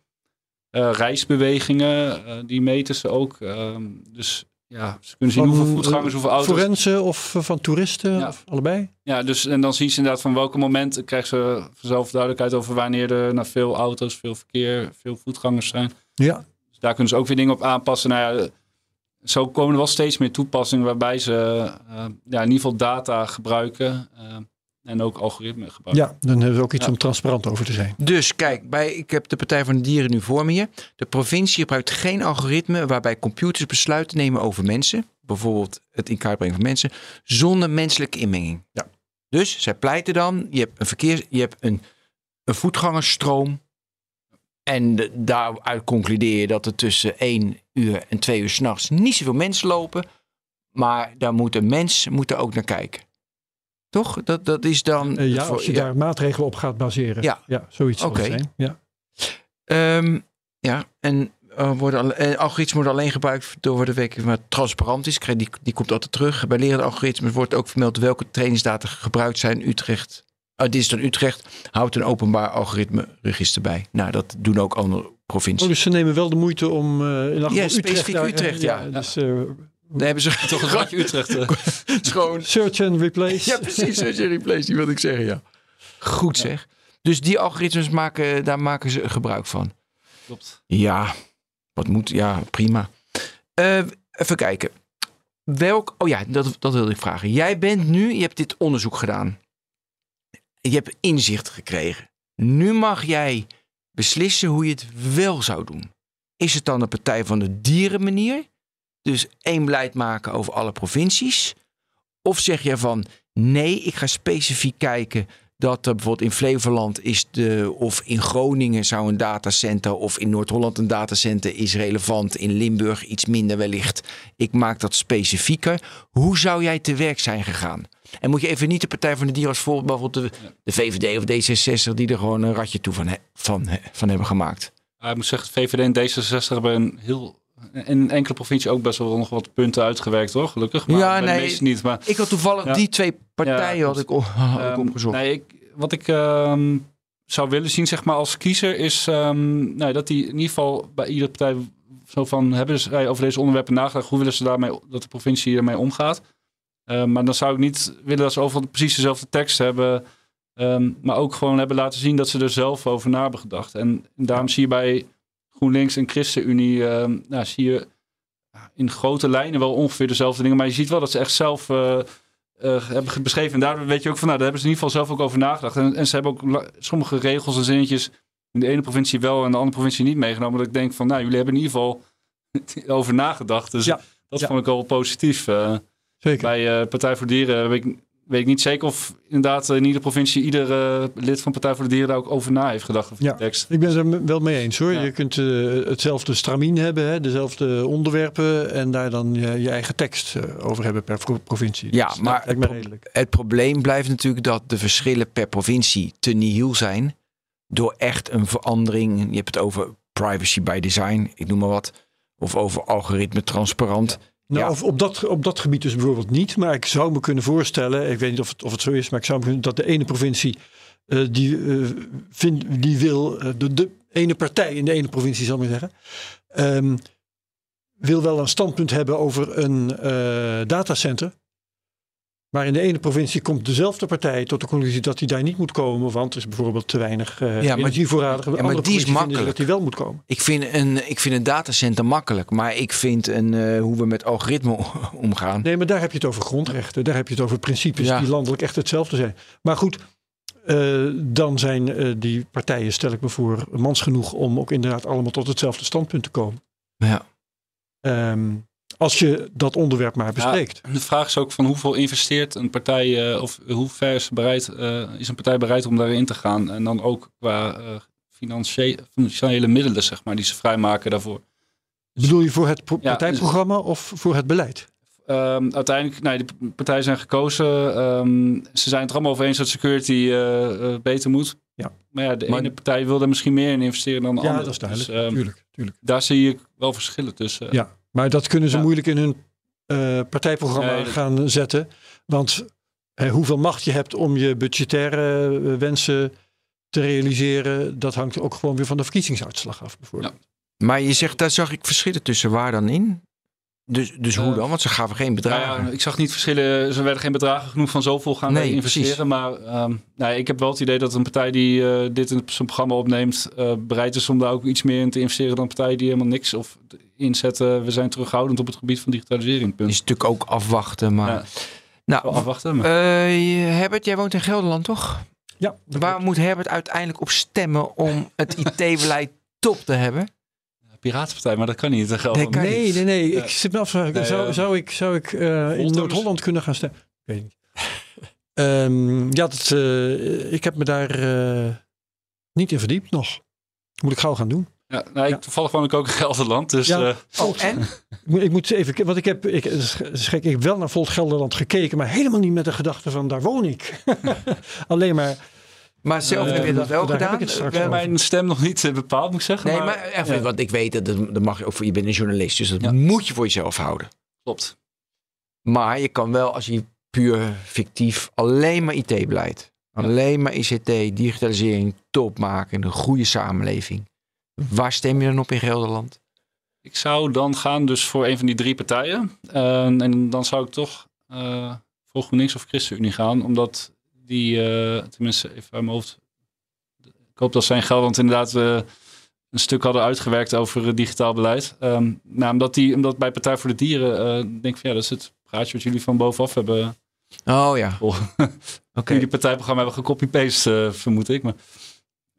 Eh, reisbewegingen, eh, die meten ze ook. Ehm, dus ja, ze kunnen zien Van, hoeveel voetgangers, eh, hoeveel auto's. Forensen of van toeristen? Ja. Of allebei? Ja, dus en dan zien ze inderdaad van welke momenten krijgen ze vanzelf duidelijkheid over wanneer er nou, veel auto's, veel verkeer, veel voetgangers zijn. Ja. Dus daar kunnen ze ook weer dingen op aanpassen. Nou ja, zo komen er wel steeds meer toepassingen waarbij ze ja, in ieder geval data gebruiken eh, en ook algoritmen gebruiken. ja, dan hebben we ook iets Ja. om transparant over te zijn. Dus kijk, bij, ik heb de Partij van de Dieren nu voor me hier. De provincie gebruikt geen algoritme waarbij computers besluiten nemen over mensen. Bijvoorbeeld het in kaart brengen van mensen. Zonder menselijke inmenging. Ja. Dus zij pleiten dan, je hebt een verkeer, je hebt een, een voetgangersstroom. En de- daaruit concludeer je dat er tussen 1 uur en 2 uur s'nachts niet zoveel mensen lopen. Maar daar moet een mens moet er ook naar kijken. Toch? Dat, dat is dan. Eh, ja, voor- als je ja. daar maatregelen op gaat baseren. Ja. ja zoiets Oké. zijn. Ja. Ehm, ja, en uh, worden eh, algoritmes worden alleen gebruikt door de waar het transparant is. Die, die komt altijd terug. Bij lerende algoritmes wordt ook vermeld welke trainingsdata gebruikt zijn. Utrecht, uh, dit is dan Utrecht, houdt een openbaar algoritme register bij. Nou, dat doen ook andere provincies. Oh, dus ze nemen wel de moeite om eh in Ja, specifiek daar- Utrecht, ja. Dus, eh, Daar hebben ze Toch een (laughs) randje Utrecht. eh. (laughs) Gewoon search and replace. Ja, precies. Search and replace, die wilde ik zeggen, ja. Goed zeg. Dus die algoritmes maken, daar maken ze gebruik van. Klopt. Ja, wat moet, ja, prima. Eh, even kijken. Welk, oh ja, dat, dat wilde ik vragen. Jij bent nu, je hebt dit onderzoek gedaan. Je hebt inzicht gekregen. Nu mag jij beslissen hoe je het wel zou doen. Is het dan de Partij van de Dieren manier? Dus één beleid maken over alle provincies? Of zeg je van nee, ik ga specifiek kijken dat er bijvoorbeeld in Flevoland is de, of in Groningen zou een datacenter of in Noord-Holland een datacenter is relevant, in Limburg iets minder wellicht. Ik maak dat specifieker. Hoe zou jij te werk zijn gegaan? En moet je even niet de Partij van de Dieren als voorbeeld, bijvoorbeeld de, de VVD of D66, die er gewoon een ratje toe van, van, van hebben gemaakt. Ja, ik moet zeggen, VVD en D66 hebben een heel, in enkele provincie ook best wel nog wat punten uitgewerkt hoor, gelukkig. Maar Ja, de nee. meeste niet. Maar Ik had toevallig Ja. die twee partijen Ja, had ik, (laughs) had ik Ehm, opgezocht. Nee, ik, wat ik ehm, zou willen zien, zeg maar, als kiezer, is ehm, nou, dat die in ieder geval bij iedere partij zo van hebben zij over deze onderwerpen nagedacht. Hoe willen ze daarmee dat de provincie ermee omgaat? Maar dan zou ik niet willen dat ze overal precies dezelfde tekst hebben. maar ook gewoon hebben laten zien dat ze er zelf over na hebben gedacht. En daarom zie je bij GroenLinks en ChristenUnie, ehm, nou, zie je in grote lijnen wel ongeveer dezelfde dingen. Maar je ziet wel dat ze echt zelf eh, eh, hebben beschreven. En daar weet je ook van, nou, daar hebben ze in ieder geval zelf ook over nagedacht. En, en ze hebben ook sommige regels en zinnetjes in de ene provincie wel en de andere provincie niet meegenomen. Dat ik denk van, nou, jullie hebben in ieder geval (laughs) over nagedacht. Dus Ja. dat Ja. vond ik wel positief. eh. Zeker. bij Partij voor Dieren weet ik, weet ik niet zeker of inderdaad in iedere provincie ieder eh, lid van Partij voor de Dieren daar ook over na heeft gedacht. Over Ja. de tekst. Ik ben het er wel mee eens hoor. Ja. Je kunt eh, hetzelfde stramien hebben, hè, dezelfde onderwerpen en daar dan je, je eigen tekst eh, over hebben per pro- provincie. Ja, Dus maar pro-. Het probleem blijft natuurlijk dat de verschillen per provincie te nihil zijn. Door echt een verandering. Je hebt het over privacy by design, ik noem maar wat. Of over algoritme transparant. Nou, of op, dat, op dat gebied dus bijvoorbeeld niet. Maar ik zou me kunnen voorstellen, ik weet niet of het, of het zo is, maar ik zou me kunnen dat de ene provincie eh, die, eh, vindt, die wil, eh, de, de ene partij in de ene provincie zal ik maar zeggen, ehm, wil wel een standpunt hebben over een datacenter. Maar in de ene provincie komt dezelfde partij tot de conclusie dat hij daar niet moet komen, want er is bijvoorbeeld te weinig uh, maar- energievoorradig. maar die is makkelijk. Dat hij wel moet komen. Ik vind een, ik vind een datacenter makkelijk. Maar ik vind een, eh, hoe we met algoritme omgaan. Nee, maar daar heb je het over grondrechten. Daar heb je het over principes Ja. die landelijk echt hetzelfde zijn. Maar goed, eh, dan zijn die partijen, stel ik me voor, mans genoeg om ook inderdaad allemaal tot hetzelfde standpunt te komen. Ja. Ehm, als je dat onderwerp maar bespreekt. De vraag is ook van hoeveel investeert een partij eh, of hoe ver is, bereid, eh, is een partij bereid om daarin te gaan. En dan ook qua eh, financiële, financiële middelen, zeg maar, die ze vrijmaken daarvoor. Bedoel je voor het pro- Ja, partijprogramma of voor het beleid? Ehm, uiteindelijk, nee, de partijen zijn gekozen. Ehm, ze zijn het er allemaal over eens dat security beter moet. Ja. Maar ja, de Maar- ene partij wil er misschien meer in investeren dan de Ja, andere. dat is duidelijk. Dus, tuurlijk, tuurlijk. daar zie ik wel verschillen tussen. Ja, maar dat kunnen ze Ja. moeilijk in hun eh, partijprogramma Nee, dat- gaan zetten. Want hoeveel macht je hebt om je budgettaire eh, wensen te realiseren, dat hangt ook gewoon weer van de verkiezingsuitslag af, bijvoorbeeld. Maar je zegt, daar zag ik verschillen tussen waar dan in? Dus, dus hoe Eh, dan? Want ze gaven geen Nou bedragen. ja, ik zag niet verschillen. Ze werden geen bedragen genoeg van zoveel gaan Nee, investeren. precies. Maar ehm, nou, ik heb wel het idee dat een partij die eh, dit in zijn programma opneemt, eh, bereid is om daar ook iets meer in te investeren dan partijen die helemaal niks of inzetten. We zijn terughoudend op het gebied van digitalisering. Punt. is natuurlijk ook afwachten. Maar... Ja. Nou, afwachten. Maar. eh, Herbert, jij woont in Gelderland, toch? Ja, Waar moet Herbert uiteindelijk op stemmen om het (laughs) IT-beleid top te hebben? Piratenpartij, maar dat kan niet. Dat Nee, kan Nee, nee, nee. Ja. Ik zit me af vragen, Nee, zou, eh, zou ik, zou ik eh, in? Noord-Holland kunnen gaan stemmen? Ik weet niet. (laughs) Ehm, ja, dat, eh, ik heb me daar eh, niet in verdiept nog. Moet ik gauw gaan doen. Ja, nou, ik, Ja. Toevallig woon ik ook in Gelderland. Dus Ja. eh, Oh, en? Ik moet, even, want ik heb, ik, gek, ik heb wel naar Volt Gelderland gekeken, maar helemaal niet met de gedachte van daar woon ik. (laughs) Alleen maar, Maar zelf Eh, heb je dat wel heb gedaan? ik het straks Eh, mijn stem nog niet eh, bepaald, moet ik zeggen. Nee, maar, maar even, ja, want ik weet dat, dat mag je ook voor je bent een journalist, dus dat Ja. moet je voor jezelf houden. klopt. Maar je kan wel, als je puur fictief alleen maar IT-beleid, alleen maar ICT, digitalisering, top maken, een goede samenleving. Waar stem je dan op in Gelderland? Ik zou dan gaan dus voor een van die drie partijen. Eh, en dan zou ik toch eh, voor GroenLinks of ChristenUnie gaan. Omdat die, eh, tenminste even uit mijn hoofd. Ik hoop dat zij in Gelderland inderdaad een stuk hadden uitgewerkt over eh, digitaal beleid. Ehm, nou, omdat, die, omdat bij Partij voor de Dieren eh, denk ik van ja, dat is het praatje wat jullie van bovenaf hebben. Oh ja, (laughs) Oh, oké. Jullie partijprogramma hebben gecopy-paste, vermoed ik. Maar,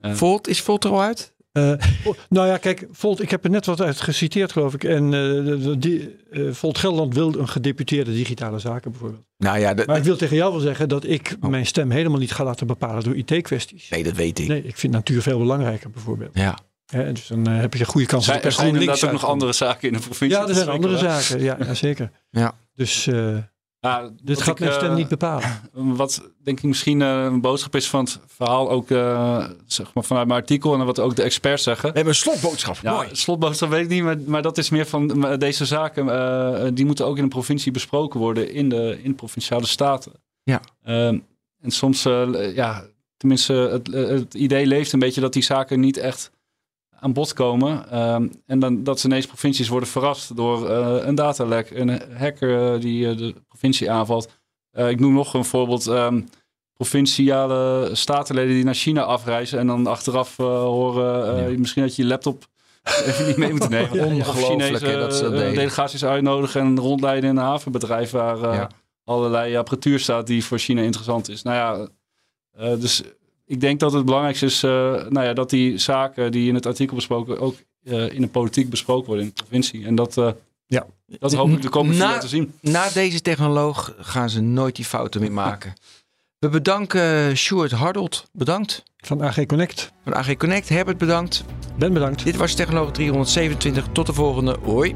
Volt, is Volt er al uit? Eh, oh, nou ja, kijk, Volt, ik heb er net wat uit geciteerd, geloof ik. En eh, de- die, eh, Volt Gelderland wil een gedeputeerde digitale zaken bijvoorbeeld. Nou ja, Maar ik wil tegen jou wel zeggen dat ik Oh. mijn stem helemaal niet ga laten bepalen door IT-kwesties. nee, dat weet ik. Nee, ik vind natuur veel belangrijker bijvoorbeeld. Ja. Hè, dus dan heb je een goede kans zijn, er zijn inderdaad ook nog andere zaken in de provincie. Ja, er zijn andere zaken. Ja, ja zeker. Ja. Dus Ja, dit wat gaat ik, mijn stem eh, niet bepalen. (laughs) Wat denk ik misschien eh, een boodschap is van het verhaal ook eh, zeg maar vanuit mijn artikel en wat ook de experts zeggen. We hebben een slotboodschap. Ja, Mooi. slotboodschap weet ik niet, maar, maar dat is meer van deze zaken. eh, die moeten ook in de provincie besproken worden in de, in de provinciale staten. Ja. Ehm, en soms, eh, ja, tenminste, het, het idee leeft een beetje dat die zaken niet echt aan bod komen. Ehm, en dan dat ze ineens provincies worden verrast door eh, een datalek, een hacker die eh, de provincie aanvalt. Eh, ik noem nog een voorbeeld. ehm, provinciale statenleden die naar China afreizen en dan achteraf eh, horen, eh, Ja. misschien dat je je laptop (laughs) even niet mee moet nemen. Of Ongelooflijk, Chinese dat ze dat delegaties uitnodigen en rondleiden in een havenbedrijf waar Ja. allerlei apparatuur staat die voor China interessant is. Nou ja, dus ik denk dat het belangrijkste is nou ja, dat die zaken die in het artikel besproken ook in de politiek besproken worden in de provincie. En dat, Ja. dat hoop ik de komende vier Na- jaar te zien. Na deze technoloog gaan ze nooit die fouten meer maken. (laughs) We bedanken Stuart Hardold. Bedankt. Van AG Connect. Van AG Connect. Herbert bedankt. Ben bedankt. Dit was Technoloog 327. Tot de volgende. Hoi.